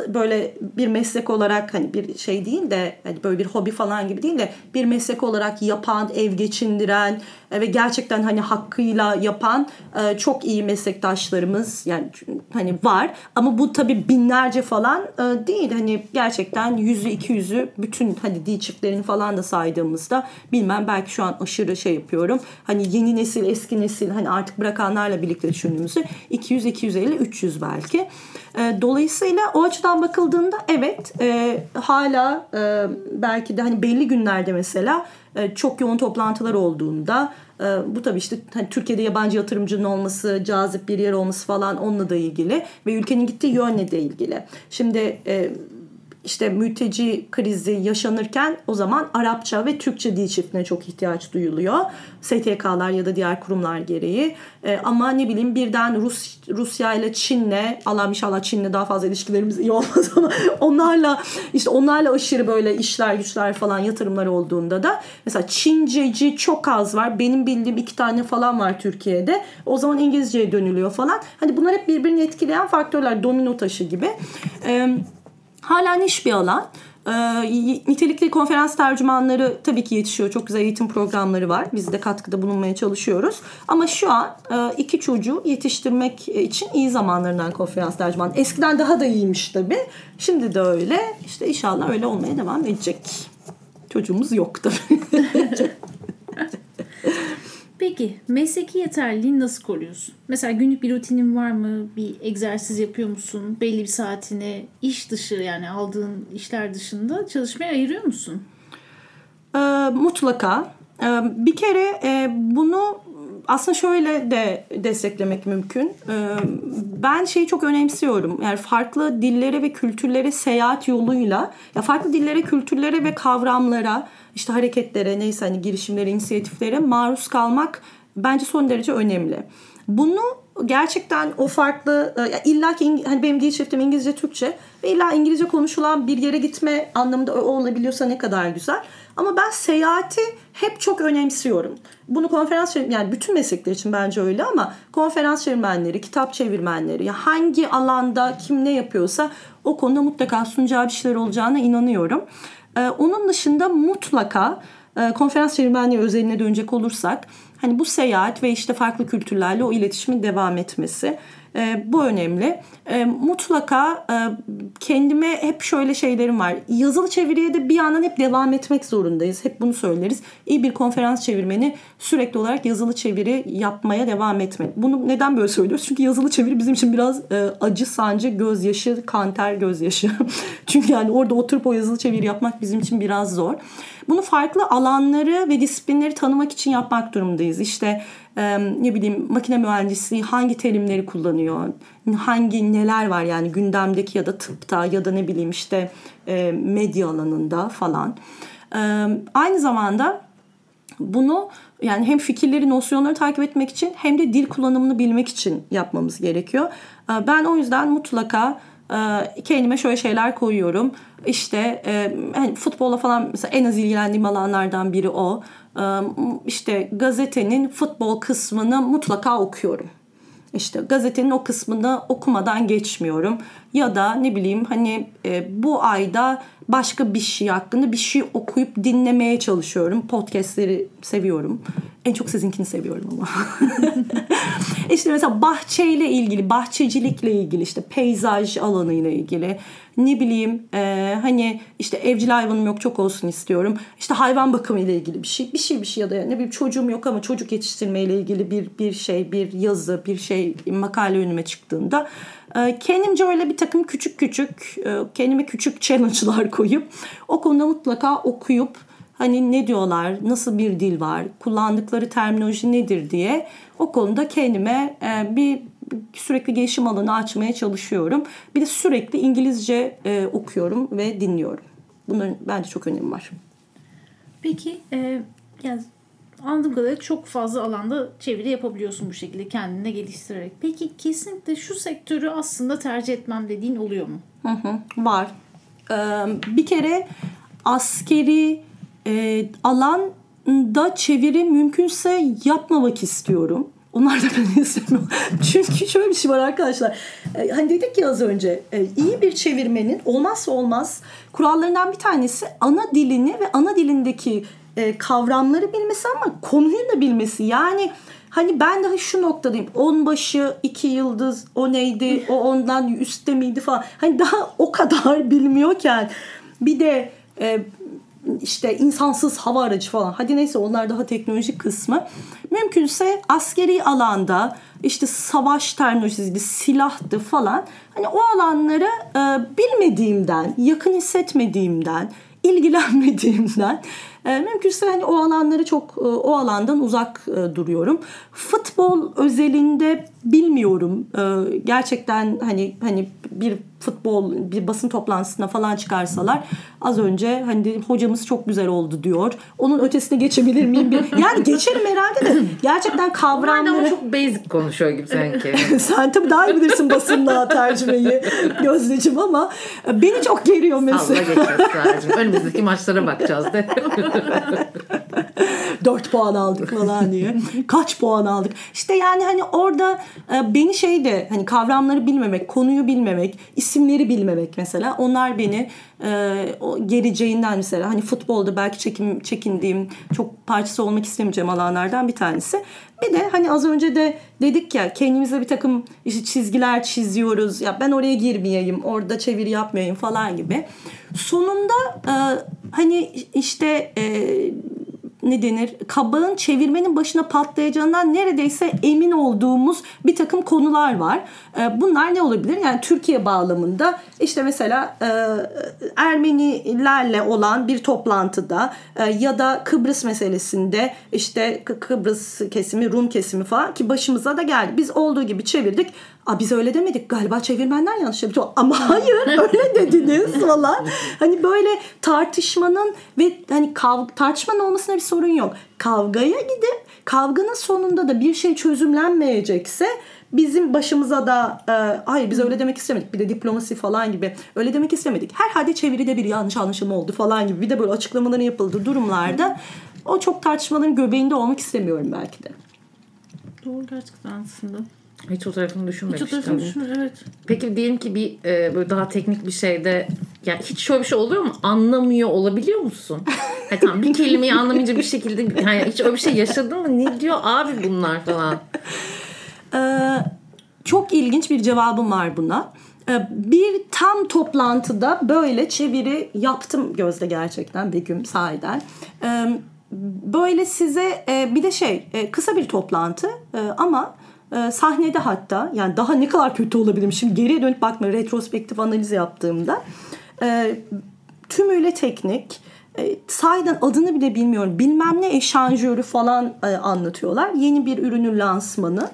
Speaker 1: böyle bir meslek olarak hani bir şey değil de hani böyle bir hobi falan gibi değil de bir meslek olarak yapan, ev geçindiren ve gerçekten hani hakkıyla yapan e, çok iyi meslektaşlarımız yani hani var. Ama bu tabii binlerce falan e, değil. Hani gerçekten yüzü iki yüzü bütün hani dil çiftlerini falan da saydığımızda bilmem belki şu an aşırı şey yapıyorum. Hani yeni nesil eski nesil hani artık bırakanlarla birlikte düşündüğümüzde 200 250 300 belki. E, dolayısıyla o açıdan bakıldığında evet hala belki de hani belli günlerde mesela çok yoğun toplantılar olduğunda e, bu tabii işte hani Türkiye'de yabancı yatırımcının olması, cazip bir yer olması falan onunla da ilgili ve ülkenin gittiği yönle de ilgili. Şimdi e, işte mülteci krizi yaşanırken o zaman Arapça ve Türkçe dil çiftine çok ihtiyaç duyuluyor. STK'lar ya da diğer kurumlar gereği. E, ama ne bileyim birden Rus Rusya ile Çin'le Allah inşallah Çin'le daha fazla ilişkilerimiz iyi olmaz ama onlarla işte onlarla aşırı böyle işler güçler falan yatırımlar olduğunda da mesela Çinceci çok az var. Benim bildiğim iki tane falan var Türkiye'de. O zaman İngilizceye dönülüyor falan. Hani bunlar hep birbirini etkileyen faktörler domino taşı gibi. Eee Hala niş bir alan. Ee, nitelikli konferans tercümanları tabii ki yetişiyor. Çok güzel eğitim programları var. Biz de katkıda bulunmaya çalışıyoruz. Ama şu an e, iki çocuğu yetiştirmek için iyi zamanlarından konferans tercüman. Eskiden daha da iyiymiş tabii. Şimdi de öyle. İşte inşallah öyle olmaya devam edecek. Çocuğumuz yok tabii.
Speaker 3: Peki mesleki yeterliliğini nasıl koruyorsun? Mesela günlük bir rutinin var mı? Bir egzersiz yapıyor musun? Belli bir saatini iş dışı yani aldığın işler dışında çalışmaya ayırıyor musun?
Speaker 1: Ee, mutlaka. e, bir kere e, bunu aslında şöyle de desteklemek mümkün. E, ben şeyi çok önemsiyorum. Yani farklı dillere ve kültürlere seyahat yoluyla ya farklı dillere, kültürlere ve kavramlara, işte hareketlere, neyse hani girişimlere, inisiyatiflere maruz kalmak bence son derece önemli. Bunu gerçekten o farklı e, illa ki hani benim dil çiftim İngilizce Türkçe ve illa İngilizce konuşulan bir yere gitme anlamında olabiliyorsa ne kadar güzel. Ama ben seyahati hep çok önemsiyorum. Bunu konferans yani bütün meslekler için bence öyle ama konferans çevirmenleri, kitap çevirmenleri ya hangi alanda kim ne yapıyorsa o konuda mutlaka sunacağı bir şeyler olacağına inanıyorum. Ee, onun dışında mutlaka e, konferans çevirmenliği özeline dönecek olursak hani bu seyahat ve işte farklı kültürlerle o iletişimin devam etmesi e, bu önemli. E, mutlaka e, kendime hep şöyle şeylerim var. Yazılı çeviriye de bir yandan hep devam etmek zorundayız. Hep bunu söyleriz. İyi bir konferans çevirmeni sürekli olarak yazılı çeviri yapmaya devam etmek. Bunu neden böyle söylüyoruz? Çünkü yazılı çeviri bizim için biraz e, acı, sancı, gözyaşı, kanter gözyaşı. Çünkü yani orada oturup o yazılı çeviri yapmak bizim için biraz zor. Bunu farklı alanları ve disiplinleri tanımak için yapmak durumundayız. İşte ne bileyim makine mühendisliği hangi terimleri kullanıyor, hangi neler var yani gündemdeki ya da tıpta ya da ne bileyim işte medya alanında falan. Aynı zamanda bunu yani hem fikirleri, nosyonları takip etmek için hem de dil kullanımını bilmek için yapmamız gerekiyor. Ben o yüzden mutlaka kendime şöyle şeyler koyuyorum. İşte hani futbolla falan mesela en az ilgilendiğim alanlardan biri o işte gazetenin futbol kısmını mutlaka okuyorum. İşte gazetenin o kısmını okumadan geçmiyorum. Ya da ne bileyim hani e, bu ayda başka bir şey hakkında bir şey okuyup dinlemeye çalışıyorum. Podcastleri seviyorum. En çok sizinkini seviyorum ama. İşte mesela bahçeyle ilgili, bahçecilikle ilgili, işte peyzaj alanıyla ilgili ne bileyim e, hani işte evcil hayvanım yok çok olsun istiyorum. İşte hayvan bakımı ile ilgili bir şey bir şey bir şey ya da ne bileyim çocuğum yok ama çocuk yetiştirme ile ilgili bir bir şey bir yazı bir şey makale önüme çıktığında kendimce öyle bir takım küçük küçük e, kendime küçük challenge'lar koyup o konuda mutlaka okuyup hani ne diyorlar, nasıl bir dil var, kullandıkları terminoloji nedir diye o konuda kendime e, bir sürekli gelişim alanı açmaya çalışıyorum. Bir de sürekli İngilizce e, okuyorum ve dinliyorum. Bunun bence çok önemi var.
Speaker 3: Peki e, yani anladığım kadarıyla çok fazla alanda çeviri yapabiliyorsun bu şekilde kendine geliştirerek. Peki kesinlikle şu sektörü aslında tercih etmem dediğin oluyor mu?
Speaker 1: Hı hı, var. Ee, bir kere askeri e, alanda çeviri mümkünse yapmamak istiyorum. Onlar da beni istemiyor. Çünkü şöyle bir şey var arkadaşlar. E, hani dedik ya az önce e, iyi bir çevirmenin olmazsa olmaz kurallarından bir tanesi ana dilini ve ana dilindeki e, kavramları bilmesi ama konuyu da bilmesi. Yani hani ben daha şu noktadayım. On başı, iki yıldız, o neydi, o ondan üstte miydi falan. Hani daha o kadar bilmiyorken bir de e, işte insansız hava aracı falan. Hadi neyse onlar daha teknolojik kısmı. Mümkünse askeri alanda işte savaş terminolojisi, silahtı falan. Hani o alanları e, bilmediğimden, yakın hissetmediğimden, ilgilenmediğimden e, mümkünse hani o alanları çok e, o alandan uzak e, duruyorum. Futbol özelinde bilmiyorum. E, gerçekten hani hani bir futbol bir basın toplantısına falan çıkarsalar az önce hani hocamız çok güzel oldu diyor. Onun ötesine geçebilir miyim? Bir, yani geçerim herhalde de gerçekten kavramları.
Speaker 2: Onlar çok basic konuşuyor gibi sanki.
Speaker 1: Sen tabii daha iyi bilirsin basında tercümeyi Gözdeciğim ama beni çok geriyor mesela.
Speaker 2: Salla geçiyoruz Önümüzdeki maçlara bakacağız de.
Speaker 1: 4 puan aldık falan diye. Kaç puan aldık? İşte yani hani orada e, beni şey de hani kavramları bilmemek, konuyu bilmemek, isimleri bilmemek mesela onlar beni e, o geleceğinden mesela hani futbolda belki çekim, çekindiğim çok parçası olmak istemeyeceğim alanlardan bir tanesi. Bir de hani az önce de dedik ya kendimize bir takım işte çizgiler çiziyoruz. Ya ben oraya girmeyeyim, orada çeviri yapmayayım falan gibi. Sonunda e, hani işte e, ne denir kabağın çevirmenin başına patlayacağından neredeyse emin olduğumuz bir takım konular var. E, bunlar ne olabilir? Yani Türkiye bağlamında işte mesela e, Ermenilerle olan bir toplantıda e, ya da Kıbrıs meselesinde işte Kıbrıs kesimi, Rum kesimi falan ki başımıza da geldi. Biz olduğu gibi çevirdik. Aa, biz öyle demedik galiba çevirmenler yanlış yapıyor. Ama hayır öyle dediniz falan. Hani böyle tartışmanın ve hani kav tartışmanın olmasına bir sorun yok. Kavgaya gidip kavganın sonunda da bir şey çözümlenmeyecekse bizim başımıza da e, hayır biz öyle demek istemedik bir de diplomasi falan gibi öyle demek istemedik. Herhalde çeviride bir yanlış anlaşılma oldu falan gibi bir de böyle açıklamaların yapıldığı durumlarda o çok tartışmaların göbeğinde olmak istemiyorum belki de.
Speaker 3: Doğru gerçekten aslında.
Speaker 2: Hiç o tarafını düşünmemiştim.
Speaker 3: Hiç o tarafını düşünmedim evet.
Speaker 2: Peki diyelim ki bir e, böyle daha teknik bir şeyde yani hiç şöyle bir şey oluyor mu? Anlamıyor olabiliyor musun? Ha, tamam bir kelimeyi anlamayınca bir şekilde yani hiç öyle bir şey yaşadın mı? Ne diyor abi bunlar falan?
Speaker 1: Ee, çok ilginç bir cevabım var buna. Ee, bir tam toplantıda böyle çeviri yaptım Gözde gerçekten Begüm sahiden. Ee, böyle size e, bir de şey e, kısa bir toplantı e, ama sahnede hatta yani daha ne kadar kötü olabilirim şimdi geriye dönüp bakma retrospektif analiz yaptığımda tümüyle teknik sahiden adını bile bilmiyorum bilmem ne eşanjörü falan anlatıyorlar yeni bir ürünün lansmanı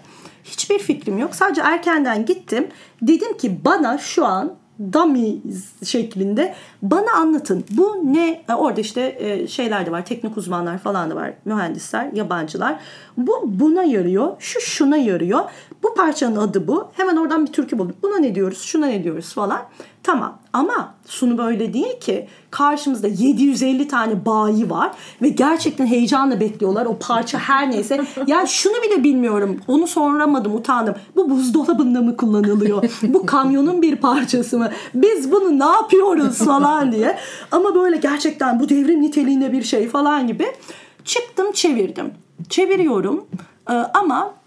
Speaker 1: Hiçbir fikrim yok. Sadece erkenden gittim. Dedim ki bana şu an dummy şeklinde bana anlatın. Bu ne? Orada işte e, şeyler de var. Teknik uzmanlar falan da var. Mühendisler, yabancılar. Bu buna yarıyor. Şu şuna yarıyor. Bu parçanın adı bu. Hemen oradan bir türkü bulduk. Buna ne diyoruz? Şuna ne diyoruz falan. Tamam ama sunu böyle değil ki. Karşımızda 750 tane bayi var ve gerçekten heyecanla bekliyorlar o parça her neyse. Ya şunu bile bilmiyorum. Onu soramadım, utandım. Bu buzdolabında mı kullanılıyor? Bu kamyonun bir parçası mı? Biz bunu ne yapıyoruz falan diye. Ama böyle gerçekten bu devrim niteliğinde bir şey falan gibi. Çıktım çevirdim. Çeviriyorum. Ee, ama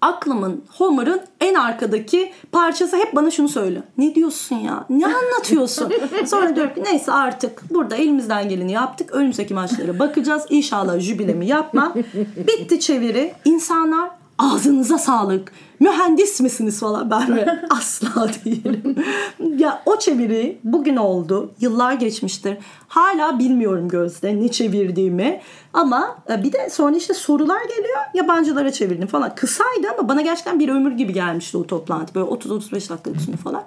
Speaker 1: aklımın Homer'ın en arkadaki parçası hep bana şunu söyle. Ne diyorsun ya? Ne anlatıyorsun? Sonra diyorum ki neyse artık burada elimizden geleni yaptık. Önümüzdeki maçlara bakacağız. İnşallah jübilemi yapma. Bitti çeviri. İnsanlar ağzınıza sağlık. Mühendis misiniz falan ben mi? Asla değilim. ya o çeviri bugün oldu. Yıllar geçmiştir. Hala bilmiyorum Gözde ne çevirdiğimi. Ama e, bir de sonra işte sorular geliyor. Yabancılara çevirdim falan. Kısaydı ama bana gerçekten bir ömür gibi gelmişti o toplantı. Böyle 30-35 dakika içinde falan.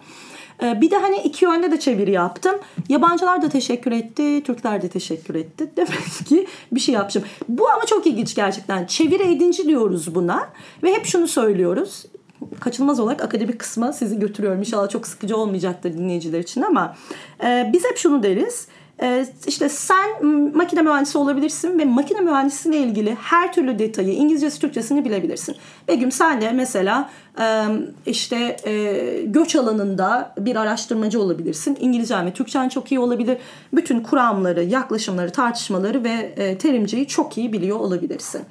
Speaker 1: E, bir de hani iki yönde de çeviri yaptım. Yabancılar da teşekkür etti, Türkler de teşekkür etti. Demek ki bir şey yapmışım. Bu ama çok ilginç gerçekten. Çeviri edinci diyoruz buna. Ve hep şunu söylüyoruz. Kaçınılmaz olarak akademik kısma sizi götürüyorum. İnşallah çok sıkıcı olmayacaktır dinleyiciler için ama e, biz hep şunu deriz ee, işte sen makine mühendisi olabilirsin ve makine mühendisliğine ilgili her türlü detayı İngilizcesi Türkçesini bilebilirsin. Begüm sen de mesela işte göç alanında bir araştırmacı olabilirsin. İngilizcen ve Türkçen çok iyi olabilir. Bütün kuramları, yaklaşımları, tartışmaları ve terimciyi çok iyi biliyor olabilirsin.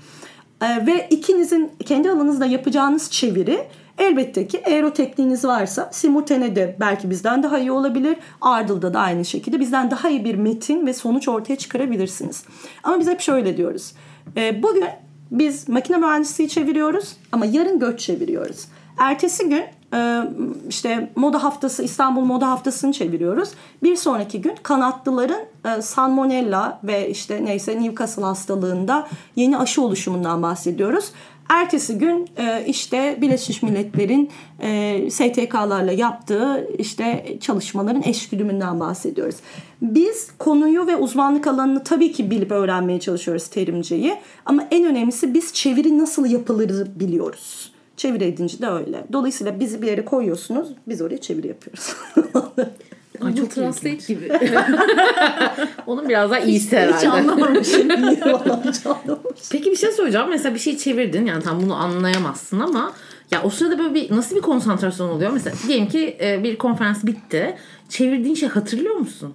Speaker 1: Ve ikinizin kendi alanınızda yapacağınız çeviri Elbette ki eğer tekniğiniz varsa simultane de belki bizden daha iyi olabilir. Ardıl'da da aynı şekilde bizden daha iyi bir metin ve sonuç ortaya çıkarabilirsiniz. Ama biz hep şöyle diyoruz. E, bugün biz makine mühendisliği çeviriyoruz ama yarın göç çeviriyoruz. Ertesi gün e, işte moda haftası İstanbul moda haftasını çeviriyoruz. Bir sonraki gün kanatlıların e, salmonella ve işte neyse Newcastle hastalığında yeni aşı oluşumundan bahsediyoruz. Ertesi gün e, işte Birleşmiş Milletler'in e, STK'larla yaptığı işte çalışmaların eşgüdümünden bahsediyoruz. Biz konuyu ve uzmanlık alanını tabii ki bilip öğrenmeye çalışıyoruz terimceyi. Ama en önemlisi biz çeviri nasıl yapılır biliyoruz. Çeviri edinci de öyle. Dolayısıyla bizi bir yere koyuyorsunuz, biz oraya çeviri yapıyoruz.
Speaker 3: Ay çok translate gibi.
Speaker 2: Onun biraz daha iyisi herhalde.
Speaker 3: Hiç anlamamışım.
Speaker 2: Peki bir şey soracağım. Mesela bir şey çevirdin. Yani tam bunu anlayamazsın ama ya o sırada böyle bir nasıl bir konsantrasyon oluyor? Mesela diyelim ki e, bir konferans bitti. Çevirdiğin şey hatırlıyor musun?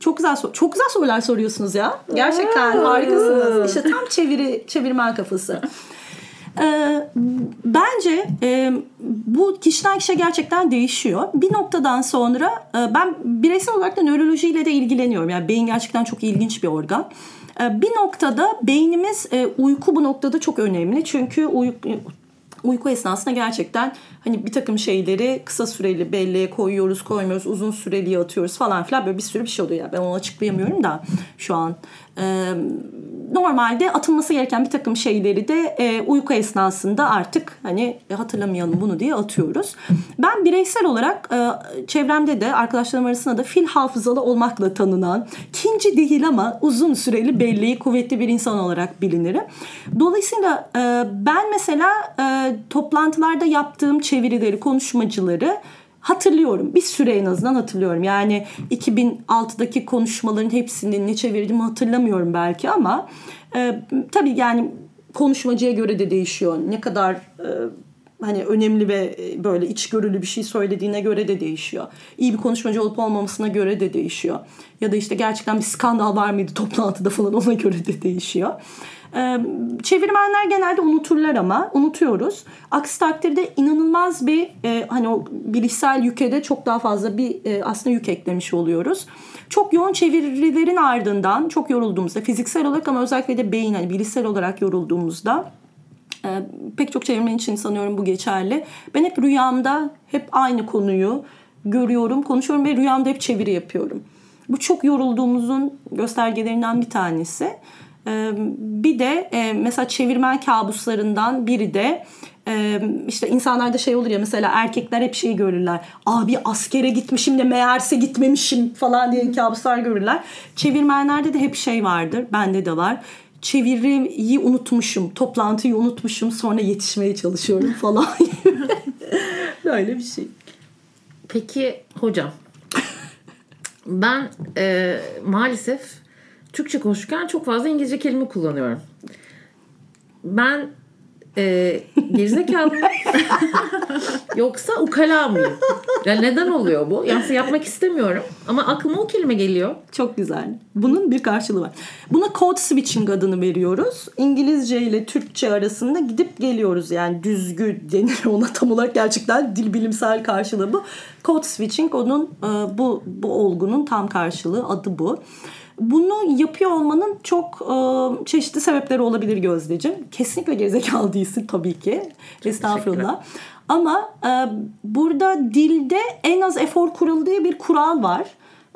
Speaker 1: Çok güzel çok güzel sorular soruyorsunuz ya. Gerçekten harikasınız. İşte tam çeviri çevirmen kafası. Ee, bence e, bu kişiden kişiye gerçekten değişiyor. Bir noktadan sonra e, ben bireysel olarak da nörolojiyle de ilgileniyorum. Yani beyin gerçekten çok ilginç bir organ. E, bir noktada beynimiz e, uyku bu noktada çok önemli. Çünkü uyku, uyku esnasında gerçekten hani bir takım şeyleri kısa süreli belleğe koyuyoruz, koymuyoruz, uzun süreli atıyoruz falan filan böyle bir sürü bir şey oluyor. Yani ben onu açıklayamıyorum da şu an. Ee, normalde atılması gereken bir takım şeyleri de e, uyku esnasında artık hani hatırlamayalım bunu diye atıyoruz. Ben bireysel olarak e, çevremde de arkadaşlarım arasında da fil hafızalı olmakla tanınan, kinci değil ama uzun süreli belleği kuvvetli bir insan olarak bilinirim. Dolayısıyla e, ben mesela e, toplantılarda yaptığım çevirileri, konuşmacıları hatırlıyorum. Bir süre en azından hatırlıyorum. Yani 2006'daki konuşmaların hepsini ne çevirdiğimi hatırlamıyorum belki ama e, tabii yani konuşmacıya göre de değişiyor. Ne kadar e, hani önemli ve e, böyle içgörülü bir şey söylediğine göre de değişiyor. İyi bir konuşmacı olup olmamasına göre de değişiyor. Ya da işte gerçekten bir skandal var mıydı toplantıda falan ona göre de değişiyor. Ee, çevirmenler genelde unuturlar ama unutuyoruz. Aksi takdirde inanılmaz bir e, hani o bilişsel yüke de çok daha fazla bir e, aslında yük eklemiş oluyoruz. Çok yoğun çevirilerin ardından çok yorulduğumuzda fiziksel olarak ama özellikle de beyin hani bilişsel olarak yorulduğumuzda e, pek çok çevirmen için sanıyorum bu geçerli. Ben hep rüyamda hep aynı konuyu görüyorum, konuşuyorum ve rüyamda hep çeviri yapıyorum. Bu çok yorulduğumuzun göstergelerinden bir tanesi. Bir de mesela çevirmen kabuslarından biri de işte insanlarda şey olur ya mesela erkekler hep şeyi görürler. Abi askere gitmişim de meğerse gitmemişim falan diye kabuslar görürler. Çevirmenlerde de hep şey vardır. Bende de var. Çeviriyi unutmuşum, toplantıyı unutmuşum sonra yetişmeye çalışıyorum falan. Böyle bir şey.
Speaker 2: Peki hocam ben e, maalesef Türkçe konuşurken çok fazla İngilizce kelime kullanıyorum. Ben e, gerizekalı yoksa ukala mıyım? Yani neden oluyor bu? Yani yapmak istemiyorum ama aklıma o kelime geliyor.
Speaker 1: Çok güzel. Bunun bir karşılığı var. Buna code switching adını veriyoruz. İngilizce ile Türkçe arasında gidip geliyoruz. Yani düzgü denir ona tam olarak gerçekten dil bilimsel karşılığı bu. Code switching onun e, bu bu olgunun tam karşılığı adı bu. Bunu yapıyor olmanın çok e, çeşitli sebepleri olabilir Gözdeciğim. Kesinlikle gerizekalı değilsin tabii ki. Çok Estağfurullah. Ama e, burada dilde en az efor kuralı diye bir kural var.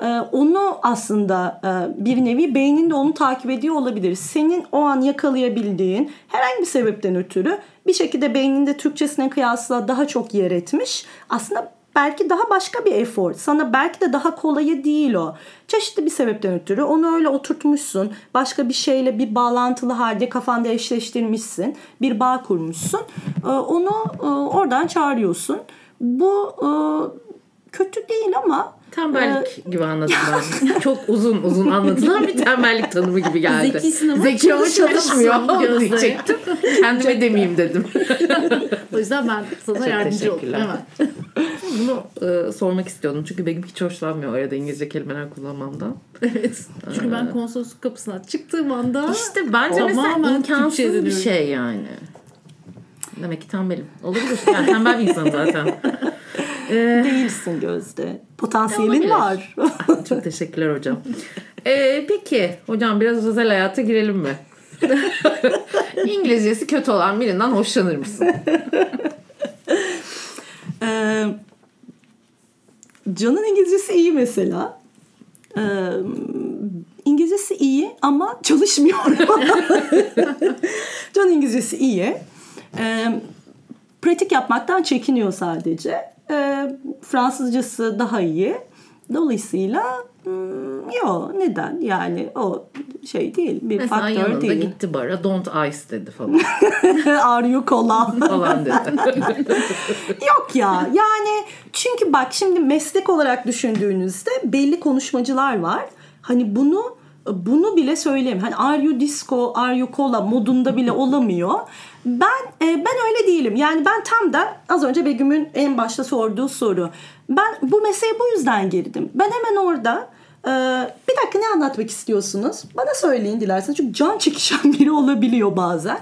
Speaker 1: E, onu aslında e, bir nevi beyninde onu takip ediyor olabilir. Senin o an yakalayabildiğin herhangi bir sebepten ötürü bir şekilde beyninde Türkçesine kıyasla daha çok yer etmiş. Aslında belki daha başka bir efor. Sana belki de daha kolayı değil o. Çeşitli bir sebepten ötürü onu öyle oturtmuşsun. Başka bir şeyle bir bağlantılı halde kafanda eşleştirmişsin. Bir bağ kurmuşsun. Ee, onu e, oradan çağırıyorsun. Bu e, kötü değil ama
Speaker 2: Tembellik ee, gibi anlatılan. çok uzun uzun anlatılan bir tembellik tanımı gibi geldi.
Speaker 3: Zekisin ama
Speaker 2: Zeki ama çalışmıyor diyecektim. Kendime demeyeyim dedim.
Speaker 3: o yüzden ben sana çok yardımcı oldum hemen.
Speaker 2: Bunu e, sormak istiyordum. Çünkü benim hiç hoşlanmıyor arada İngilizce kelimeler kullanmamdan.
Speaker 3: Evet. Çünkü ben konsolosluk kapısına çıktığım anda
Speaker 2: İşte bence mesela imkansız bir şey yani. Demek ki tembelim. Olabilir. Yani tembel bir insan zaten.
Speaker 1: Ee, Değilsin Gözde. Potansiyelin var.
Speaker 2: Çok teşekkürler hocam. Ee, peki hocam biraz özel hayata girelim mi? İngilizcesi kötü olan birinden hoşlanır mısın?
Speaker 1: ee, Can'ın İngilizcesi iyi mesela. Ee, İngilizcesi iyi ama çalışmıyor. Can İngilizcesi iyi. Ee, pratik yapmaktan çekiniyor sadece. Ee, Fransızcası daha iyi. Dolayısıyla hmm, yok neden yani o şey değil bir
Speaker 2: Mesela
Speaker 1: faktör
Speaker 2: yanında
Speaker 1: değil.
Speaker 2: gitti bara don't ice dedi falan.
Speaker 1: Are you cola?
Speaker 2: falan dedi.
Speaker 1: yok ya yani çünkü bak şimdi meslek olarak düşündüğünüzde belli konuşmacılar var. Hani bunu bunu bile söyleyeyim. Hani are you disco, are you cola modunda bile olamıyor. Ben e, ben öyle değilim. Yani ben tam da az önce Begüm'ün en başta sorduğu soru. Ben bu mesleğe bu yüzden girdim. Ben hemen orada e, bir dakika ne anlatmak istiyorsunuz? Bana söyleyin dilerseniz. Çünkü can çekişen biri olabiliyor bazen.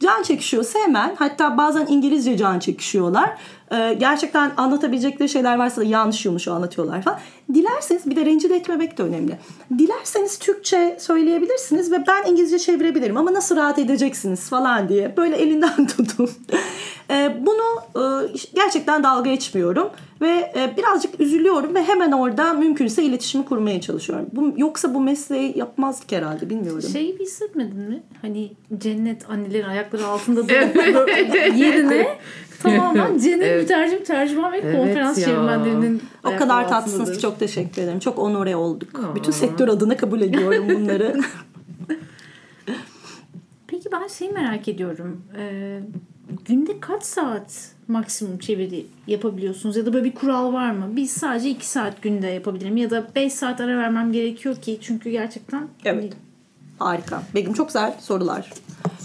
Speaker 1: can çekişiyorsa hemen hatta bazen İngilizce can çekişiyorlar. Ee, gerçekten anlatabilecekleri şeyler varsa da yanlış yanlış anlatıyorlar falan. Dilerseniz bir de rencide etmemek de önemli. Dilerseniz Türkçe söyleyebilirsiniz ve ben İngilizce çevirebilirim ama nasıl rahat edeceksiniz falan diye böyle elinden tutun. Ee, bunu e, gerçekten dalga geçmiyorum ve e, birazcık üzülüyorum ve hemen orada mümkünse iletişimi kurmaya çalışıyorum. Bu, yoksa bu mesleği yapmazdık herhalde bilmiyorum.
Speaker 3: Şeyi bir hissetmedin mi? Hani cennet annelerin ayakları altında yerine tamamen cennet
Speaker 2: Evet.
Speaker 3: mütercim tercüman ve
Speaker 2: Evet
Speaker 3: konferans
Speaker 2: ya.
Speaker 3: çevirmenlerinin
Speaker 1: O kadar tatlısınız ki çok teşekkür ederim. Çok onore olduk.
Speaker 2: Aa.
Speaker 1: Bütün sektör adına kabul ediyorum bunları.
Speaker 3: Peki ben şeyi merak ediyorum. Ee, günde kaç saat maksimum çeviri yapabiliyorsunuz? Ya da böyle bir kural var mı? Biz sadece 2 saat günde yapabilirim. Ya da 5 saat ara vermem gerekiyor ki. Çünkü gerçekten
Speaker 1: Evet. Harika. Begüm çok güzel sorular.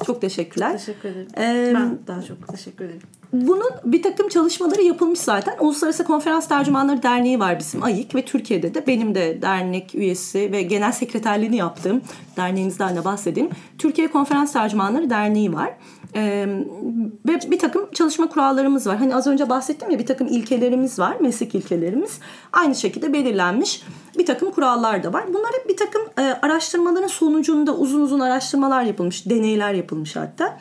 Speaker 1: Çok teşekkürler.
Speaker 3: Teşekkür ederim.
Speaker 1: Ee,
Speaker 3: ben daha çok teşekkür ederim.
Speaker 1: Bunun bir takım çalışmaları yapılmış zaten. Uluslararası Konferans Tercümanları Derneği var bizim AYİK ve Türkiye'de de benim de dernek üyesi ve genel sekreterliğini yaptığım derneğimizden de bahsedeyim. Türkiye Konferans Tercümanları Derneği var. Ee, ve bir takım çalışma kurallarımız var. Hani az önce bahsettim ya bir takım ilkelerimiz var, meslek ilkelerimiz. Aynı şekilde belirlenmiş bir takım kurallar da var. Bunlar hep bir takım e, araştırmaların sonucunda uzun uzun araştırmalar yapılmış, deneyler yapılmış hatta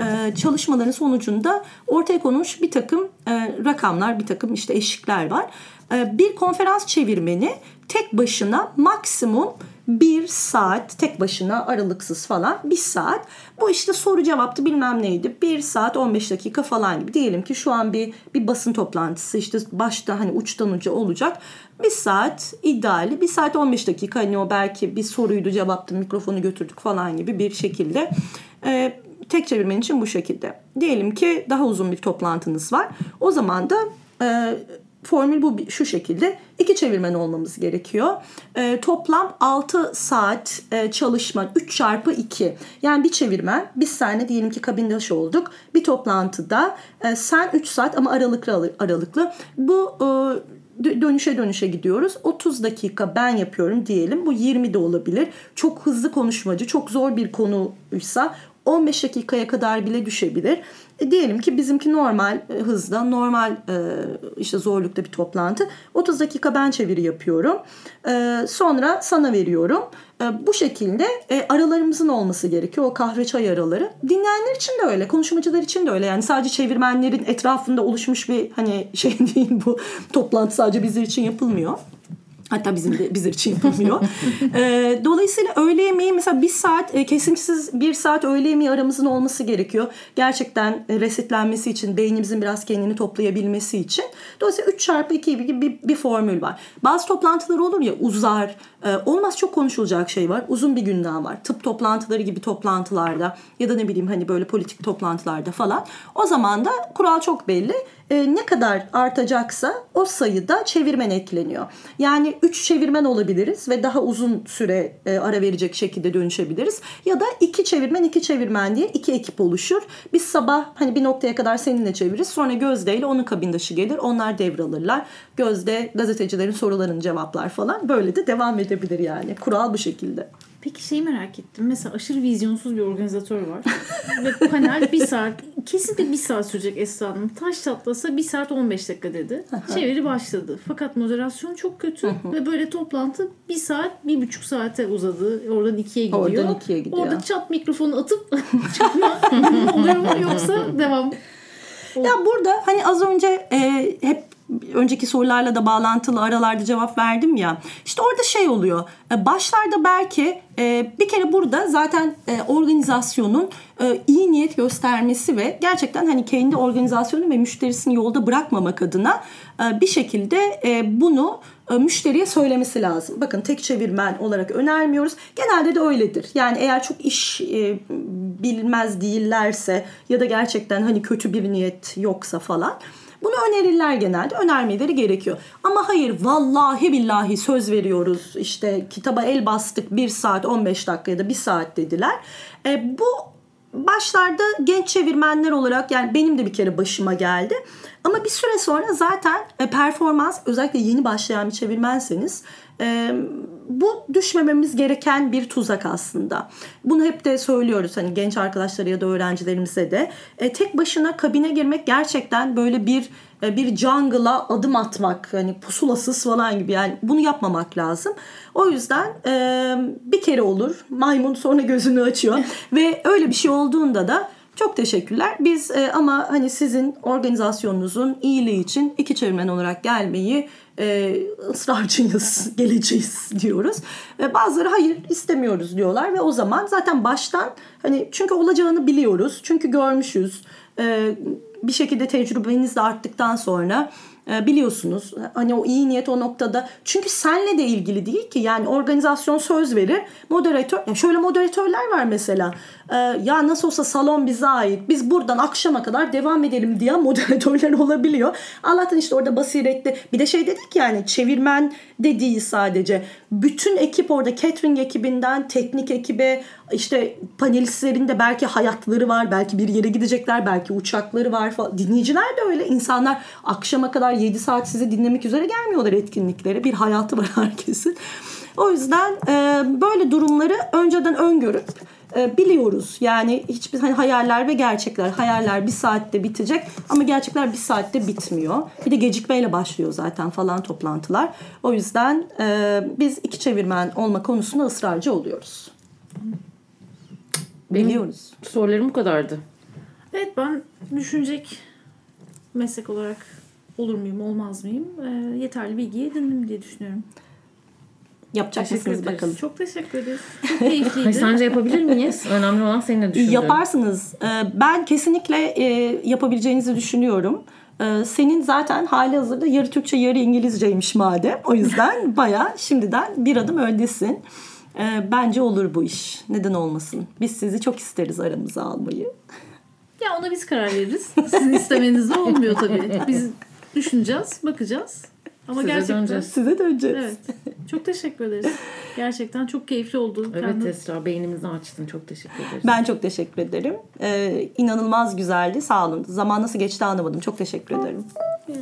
Speaker 1: e, çalışmaların sonucunda ortaya konmuş bir takım e, rakamlar, bir takım işte eşikler var. E, bir konferans çevirmeni tek başına maksimum bir saat tek başına aralıksız falan bir saat. Bu işte soru cevaptı bilmem neydi. Bir saat 15 dakika falan gibi. Diyelim ki şu an bir bir basın toplantısı işte başta hani uçtan uca olacak. Bir saat ideali. Bir saat 15 dakika hani o belki bir soruydu cevaptı mikrofonu götürdük falan gibi bir şekilde. E, tek çevirmen için bu şekilde. Diyelim ki daha uzun bir toplantınız var. O zaman da e, formül bu şu şekilde. İki çevirmen olmamız gerekiyor. E, toplam 6 saat e, çalışma 3 çarpı 2. Yani bir çevirmen biz seninle diyelim ki kabindaş olduk. Bir toplantıda e, sen 3 saat ama aralıklı aralıklı. Bu e, dö- dönüşe dönüşe gidiyoruz. 30 dakika ben yapıyorum diyelim. Bu 20 de olabilir. Çok hızlı konuşmacı, çok zor bir konuysa 15 dakikaya kadar bile düşebilir. E, diyelim ki bizimki normal e, hızda, normal e, işte zorlukta bir toplantı. 30 dakika ben çeviri yapıyorum. E, sonra sana veriyorum. E, bu şekilde e, aralarımızın olması gerekiyor. O kahve çay araları. Dinleyenler için de öyle, konuşmacılar için de öyle. Yani sadece çevirmenlerin etrafında oluşmuş bir hani şey değil bu. Toplantı sadece bizler için yapılmıyor. Hatta bizim de bizler için yapılmıyor. Ee, dolayısıyla öğle yemeği mesela bir saat e, kesintisiz bir saat öğle yemeği aramızın olması gerekiyor. Gerçekten e, resetlenmesi için beynimizin biraz kendini toplayabilmesi için. Dolayısıyla 3 çarpı 2 gibi bir, bir formül var. Bazı toplantılar olur ya uzar. e, olmaz çok konuşulacak şey var. Uzun bir gündem var. Tıp toplantıları gibi toplantılarda ya da ne bileyim hani böyle politik toplantılarda falan. O zaman da kural çok belli. E, ne kadar artacaksa o sayıda çevirmen ekleniyor. Yani 3 çevirmen olabiliriz ve daha uzun süre e, ara verecek şekilde dönüşebiliriz. Ya da 2 çevirmen 2 çevirmen diye 2 ekip oluşur. Biz sabah hani bir noktaya kadar seninle çeviririz. Sonra Gözde ile onun kabindaşı gelir. Onlar devralırlar. Gözde gazetecilerin sorularını cevaplar falan. Böyle de devam edebilir yani. Kural bu şekilde.
Speaker 3: Peki şeyi merak ettim. Mesela aşırı vizyonsuz bir organizatör var. Ve panel bir saat, kesinlikle bir saat sürecek Esra Hanım. Taş çatlasa bir saat 15 dakika dedi. Çeviri başladı. Fakat moderasyon çok kötü. Ve böyle toplantı bir saat, bir buçuk saate uzadı. Oradan ikiye gidiyor.
Speaker 1: Oradan ikiye gidiyor.
Speaker 3: Orada çat mikrofonu atıp çatma oluyor mu yoksa devam.
Speaker 1: Ya burada hani az önce e, hep önceki sorularla da bağlantılı aralarda cevap verdim ya. İşte orada şey oluyor. E, başlarda belki e, bir kere burada zaten e, organizasyonun iyi niyet göstermesi ve gerçekten hani kendi organizasyonu ve müşterisini yolda bırakmamak adına bir şekilde bunu müşteriye söylemesi lazım. Bakın tek çevirmen olarak önermiyoruz. Genelde de öyledir. Yani eğer çok iş bilmez değillerse ya da gerçekten hani kötü bir niyet yoksa falan bunu önerirler genelde. Önermeleri gerekiyor. Ama hayır vallahi billahi söz veriyoruz. İşte kitaba el bastık 1 saat 15 dakika ya da 1 saat dediler. E, bu başlarda genç çevirmenler olarak yani benim de bir kere başıma geldi. Ama bir süre sonra zaten e, performans özellikle yeni başlayan bir çevirmenseniz E, bu düşmememiz gereken bir tuzak aslında. Bunu hep de söylüyoruz hani genç arkadaşlara ya da öğrencilerimize de. E, tek başına kabine girmek gerçekten böyle bir e, bir jungle'a adım atmak hani pusulasız falan gibi yani bunu yapmamak lazım. O yüzden e, bir kere olur maymun sonra gözünü açıyor ve öyle bir şey olduğunda da çok teşekkürler. Biz e, ama hani sizin organizasyonunuzun iyiliği için iki çevirmen olarak gelmeyi e, ısrarcıyız, geleceğiz diyoruz. E, bazıları hayır istemiyoruz diyorlar ve o zaman zaten baştan hani çünkü olacağını biliyoruz. Çünkü görmüşüz. E, bir şekilde tecrübeniz de arttıktan sonra biliyorsunuz hani o iyi niyet o noktada. Çünkü senle de ilgili değil ki. Yani organizasyon söz verir moderatör ya şöyle moderatörler var mesela. E, ya nasıl olsa salon bize ait biz buradan akşama kadar devam edelim diye moderatörler olabiliyor. Allah'tan işte orada basiretli. Bir de şey dedik yani çevirmen de değil sadece. Bütün ekip orada catering ekibinden teknik ekibe işte panelistlerin de belki hayatları var belki bir yere gidecekler belki uçakları var falan dinleyiciler de öyle insanlar akşama kadar 7 saat sizi dinlemek üzere gelmiyorlar etkinliklere. Bir hayatı var herkesin. O yüzden e, böyle durumları önceden öngörüp e, biliyoruz. Yani hiçbir hani hayaller ve gerçekler. Hayaller bir saatte bitecek ama gerçekler bir saatte bitmiyor. Bir de gecikmeyle başlıyor zaten falan toplantılar. O yüzden e, biz iki çevirmen olma konusunda ısrarcı oluyoruz.
Speaker 2: Benim
Speaker 1: Biliyoruz.
Speaker 2: sorularım bu kadardı.
Speaker 3: Evet ben düşünecek meslek olarak olur muyum olmaz mıyım e, yeterli bilgiyi edindim diye düşünüyorum.
Speaker 1: Yapacak
Speaker 2: Teşekkür
Speaker 1: mısınız
Speaker 2: ederiz.
Speaker 1: bakalım.
Speaker 3: Çok teşekkür ederiz. Çok keyifliydi.
Speaker 2: Sence yapabilir miyiz? Önemli olan senin ne düşündüğün.
Speaker 1: Yaparsınız. Ee, Ben kesinlikle e, yapabileceğinizi düşünüyorum. Ee, Senin zaten hali hazırda yarı Türkçe yarı İngilizceymiş madem. O yüzden baya şimdiden bir adım öndesin. Ee, Bence olur bu iş. Neden olmasın? Biz sizi çok isteriz aramıza almayı.
Speaker 3: Ya ona biz karar veririz. Sizin istemenizle olmuyor tabii. Biz düşüneceğiz, bakacağız. Ama
Speaker 2: Size
Speaker 3: gerçekten
Speaker 2: döneceğiz.
Speaker 1: Size döneceğiz.
Speaker 3: Evet. Çok teşekkür ederiz. Gerçekten çok keyifli oldu.
Speaker 2: Evet
Speaker 3: Kendi-
Speaker 2: Esra beynimizi açtın. Çok teşekkür ederiz.
Speaker 1: Ben çok teşekkür ederim. Ee, inanılmaz güzeldi. Sağ olun. Zaman nasıl geçti anlamadım. Çok teşekkür ederim.
Speaker 3: Hmm.